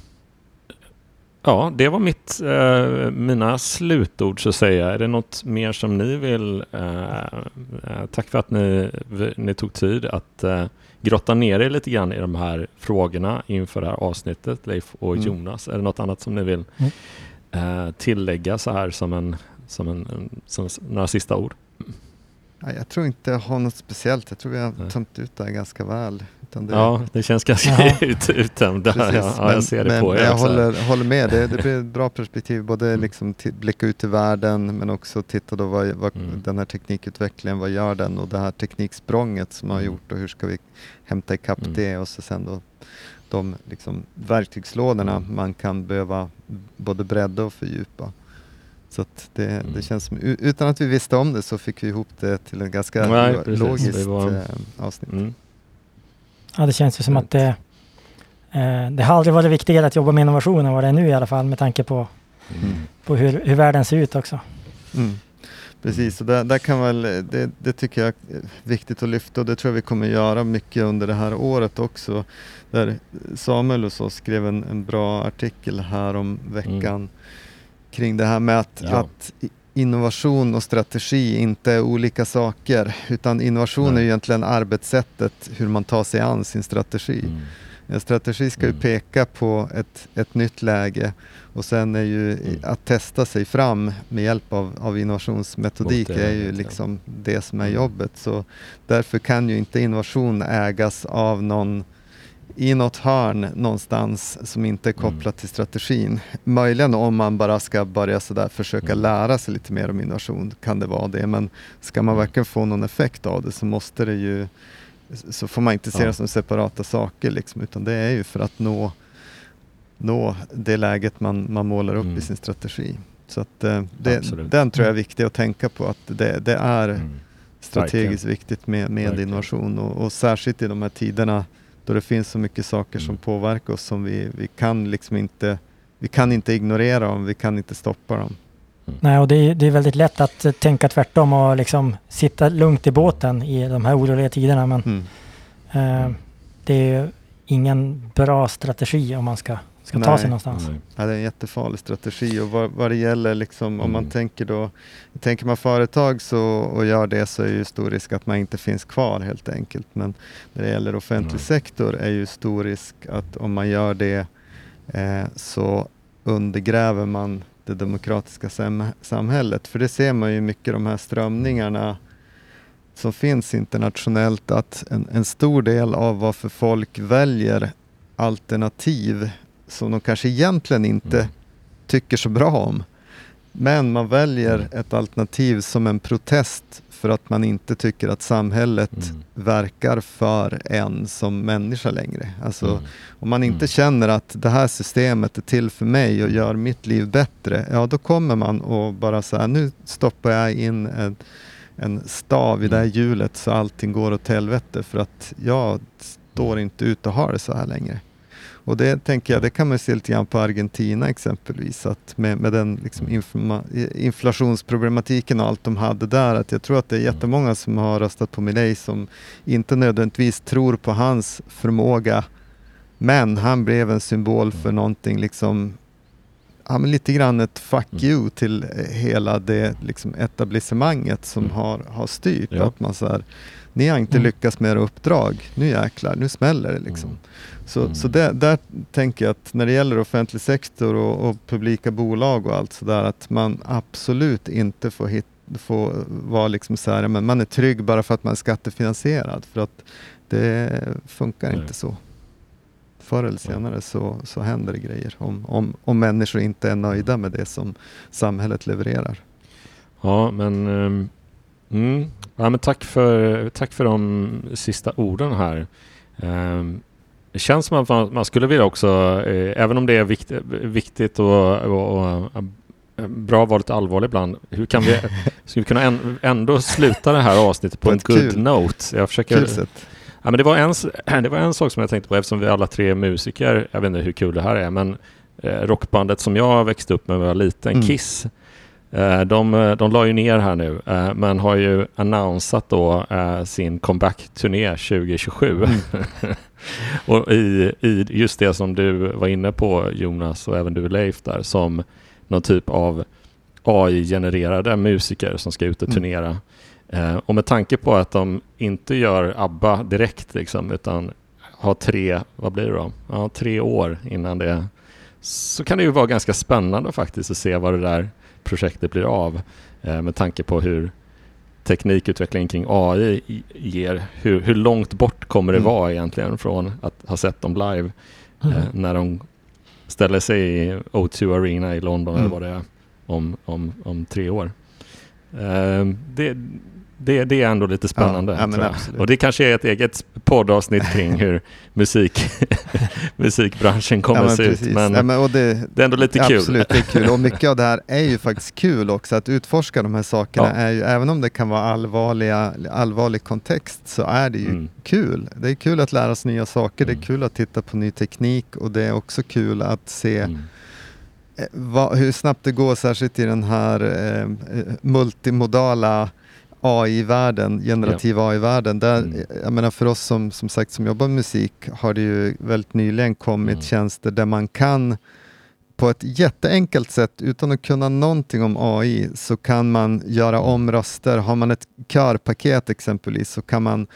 A: Ja, det var mitt, eh, mina slutord så att säga. Är det något mer som ni vill? Eh, eh, tack för att ni, ni tog tid att eh, grotta ner er lite grann i de här frågorna inför det här avsnittet, Leif och mm. Jonas. Är det något annat som ni vill mm. Eh, tillägga så här som, en, som, en, som några sista ord?
B: Jag tror inte jag har något speciellt. Jag tror vi har tömt ut det här ganska väl.
A: Det, ja, det känns ganska [LAUGHS] ut, uttömt. Ja, ja, jag ser det
B: men,
A: på
B: er. Jag håller, håller med, det, det blir ett [LAUGHS] bra perspektiv. Både mm. liksom blicka ut i världen men också titta då vad, vad mm. den här teknikutvecklingen, vad gör den? Och det här tekniksprånget som har mm. gjort och hur ska vi hämta ikapp mm. det? Och så sen då de liksom verktygslådorna mm. man kan behöva både bredda och fördjupa. Så det, mm. det känns som, utan att vi visste om det så fick vi ihop det till en ganska Nej, logiskt var... Eh, avsnitt. Mm.
C: Ja, det känns ju som att det, eh, det har aldrig varit viktigare att jobba med innovation än vad det är nu i alla fall med tanke på, mm. på hur, hur världen ser ut också.
B: Mm. Precis, och där, där kan väl, det, det, tycker jag är viktigt att lyfta och det tror jag vi kommer göra mycket under det här året också. Där Samuel och så skrev en, en bra artikel här om veckan mm. kring det här med att, ja. att innovation och strategi inte är olika saker. Utan innovation Nej. är egentligen arbetssättet, hur man tar sig an sin strategi. Mm. En strategi ska ju mm. peka på ett, ett nytt läge och sen är ju mm. att testa sig fram med hjälp av, av innovationsmetodik är ju liksom det som är mm. jobbet. Så därför kan ju inte innovation ägas av någon i något hörn någonstans som inte är mm. kopplat mm. till strategin. Möjligen om man bara ska börja sådär försöka mm. lära sig lite mer om innovation kan det vara det. Men ska man mm. verkligen få någon effekt av det så måste det ju så får man inte se ja. det som separata saker liksom, utan det är ju för att nå, nå det läget man, man målar upp mm. i sin strategi. Så att, eh, det, den tror jag är mm. viktig att tänka på, att det, det är strategiskt Verkligen. viktigt med, med innovation och, och, särskilt i de här tiderna då det finns så mycket saker som mm. påverkar oss som vi, vi kan liksom inte vi kan inte ignorera dem, vi kan inte stoppa dem.
C: Mm. Nej, och det är, det är väldigt lätt att eh, tänka tvärtom och liksom sitta lugnt i båten i de här oroliga tiderna. Men mm. eh, det är ingen bra strategi om man ska, ska ta sig någonstans.
B: Nej. Ja, det är en jättefarlig strategi och vad, vad det gäller liksom, mm. om man mm. tänker då, tänker man företag så, och gör det så är ju stor risk att man inte finns kvar helt enkelt. Men när det gäller offentlig mm. sektor är ju stor risk att om man gör det eh, så undergräver man det demokratiska sam samhället. För det ser man ju mycket de här strömningarna som finns internationellt att en, en stor del av varför folk väljer alternativ som de kanske egentligen inte mm. tycker så bra om. Men man väljer mm. ett alternativ som en protest för att man inte tycker att samhället mm. verkar för en som människa längre. Alltså, mm. Om man inte mm. känner att det här systemet är till för mig och gör mitt liv bättre, ja då kommer man och bara säga nu stoppar jag in en, en stav i det här mm. hjulet så allting går åt helvete för att jag står inte ut och har det så här längre. Och det tänker jag, det kan man se lite grann på Argentina exempelvis, att med, med den liksom inflationsproblematiken och allt de hade där, att jag tror att det är jättemånga som har röstat på Milei som inte nödvändigtvis tror på hans förmåga, men han blev en symbol för någonting liksom ja, men lite grann ett fuck mm. you till hela det liksom, etablissemanget som mm. har, har styrt. Ja. Att man så här, ni har inte mm. lyckats med era uppdrag, nu jäklar, nu smäller det liksom. Mm. Så, mm. så det, där tänker jag att när det gäller offentlig sektor och, och publika bolag och allt sådär, att man absolut inte får, hit, får vara liksom så här, men man är trygg bara för att man är skattefinansierad. För att det funkar Nej. inte så. Förr eller senare så, så händer det grejer om, om, om människor inte är nöjda med det som samhället levererar.
A: Ja, men, um, mm, ja, men tack, för, tack för de sista orden här. Um, det känns som att man, skulle vilja också, eh, även om det är vikt, viktigt och, och, och, bra att vara lite allvarlig ibland, hur kan vi, [LAUGHS] skulle vi kunna ändå sluta det här avsnittet på, på en good kul. note?
B: Jag försöker, kul sätt.
A: Ja, men det, var en, [CLEARS THROAT] det var en sak som jag tänkte på eftersom vi alla tre är musiker, jag vet inte hur kul det här är, men eh, rockbandet som jag växte upp med när jag var liten, mm. Kiss, Eh, de, eh, de la ju ner här nu, eh, men har ju annonsat då sin comeback-turné 2027. Mm. [LAUGHS] och i, i just det som du var inne på Jonas och även du Leif där, som någon typ av AI-genererade musiker som ska ut och mm. turnera. Mm. och med tanke på att de inte gör ABBA direkt liksom, utan har tre, vad blir det då? Ja, tre år innan det så kan det ju vara ganska spännande faktiskt att se vad det där projektet blir av eh, med tanke på hur teknikutvecklingen kring AI ger. Hur, hur långt bort kommer det mm. vara egentligen från att ha sett dem live mm. eh, när de ställer sig i O2 Arena i London mm. eller vad det är om, om, om tre år. Eh, det, det, det är ändå lite spännande. Ja, ja, och det kanske är ett eget poddavsnitt kring hur musik, [LAUGHS] musikbranschen kommer ja, se ut. Men, ja, men det, det, är ändå lite kul.
B: Absolut, det är kul. Och mycket av det här är ju faktiskt kul också. Att utforska de här sakerna är ju, även om det kan vara allvarliga, allvarlig kontext, så är det ju mm. kul. Det är kul att lära sig nya saker, mm. det är mm. kul att titta på ny teknik och det är också kul att se mm. Eh, vad, hur snabbt det går, särskilt i den här eh, eh multimodala AI-världen, generativ ja. AI-världen, där, mm. jag menar för oss som, som sagt som jobbar med musik har det ju väldigt nyligen kommit mm. tjänster där man kan på ett jätteenkelt sätt, utan att kunna någonting om AI, så kan man göra om röster. Har man ett körpaket exempelvis så kan man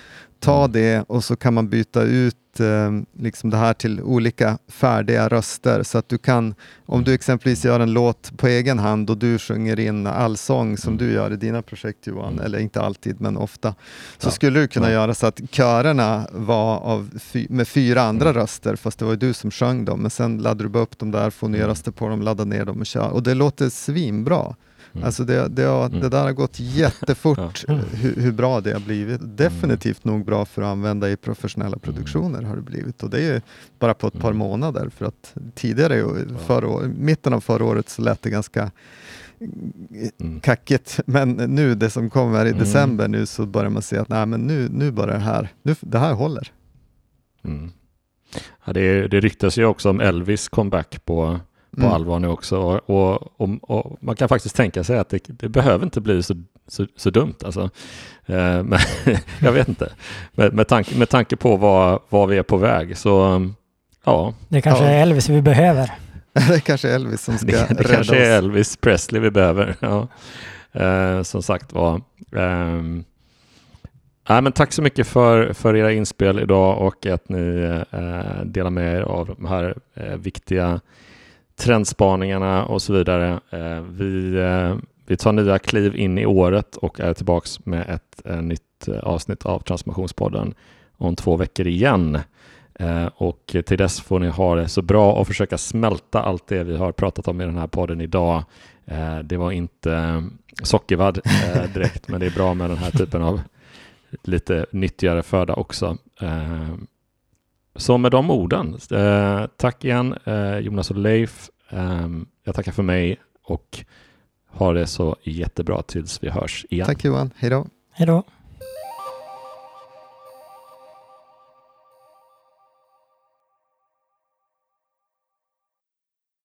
B: ta det och så kan man byta ut eh, liksom det här till olika färdiga röster. Så att du kan, om du exempelvis gör en låt på egen hand och du sjunger in allsång som du gör i dina projekt Johan, mm. eller inte alltid men ofta, så ja. skulle du kunna ja. göra så att körerna var av fy, med fyra andra mm. röster, fast det var du som sjöng dem. Men sen laddar du bara upp dem där, får nya mm. röster på dem, laddar ner dem och kör. Och det låter svinbra. Mm. Alltså det, det, har, mm. det där har gått jättefort [LAUGHS] ja. hur, hur, bra det har blivit. Definitivt mm. nog bra för att använda i professionella mm. produktioner har det blivit och det är bara på ett par mm. månader för att tidigare, förra, mitten av förra året så lät det ganska mm. kackigt. Men nu, det som kommer i december nu så börjar man se att nej, men nu, nu börjar det här, nu, det här håller.
A: Mm. Ja, det, det ryktas ju också om Elvis comeback på, på mm. allvar nu också. Och, och, och, och, man kan faktiskt tänka sig att det, det behöver inte bli så, så, så dumt. Alltså. Eh, [LAUGHS] men, jag vet inte. Med, med, tanke, med tanke på var, var vi är på väg så ja.
C: Det kanske
A: ja.
C: är Elvis vi behöver. [LAUGHS]
B: det kanske är Elvis som ska
A: det,
B: det
A: rädda kanske är Elvis Presley vi behöver. [LAUGHS] Ja. Eh, som sagt var. Eh, Nej, men tack så mycket för, för era inspel idag och att ni eh, delar med er av de här eh, viktiga trendspaningarna och så vidare. Eh, vi, eh, vi tar nya kliv in i året och är tillbaks med ett eh, nytt eh, avsnitt av Transformationspodden om två veckor igen. Eh, och till dess får ni ha det så bra och försöka smälta allt det vi har pratat om i den här podden idag. Eh, det var inte eh, sockervadd direkt, men det är bra med den här typen av lite nyttigare föda också. Eh, så med de orden, eh, tack igen eh, Jonas och Leif. Jag tackar för mig och ha det så jättebra tills vi hörs igen.
B: Tack Johan, hej då.
C: Hej då.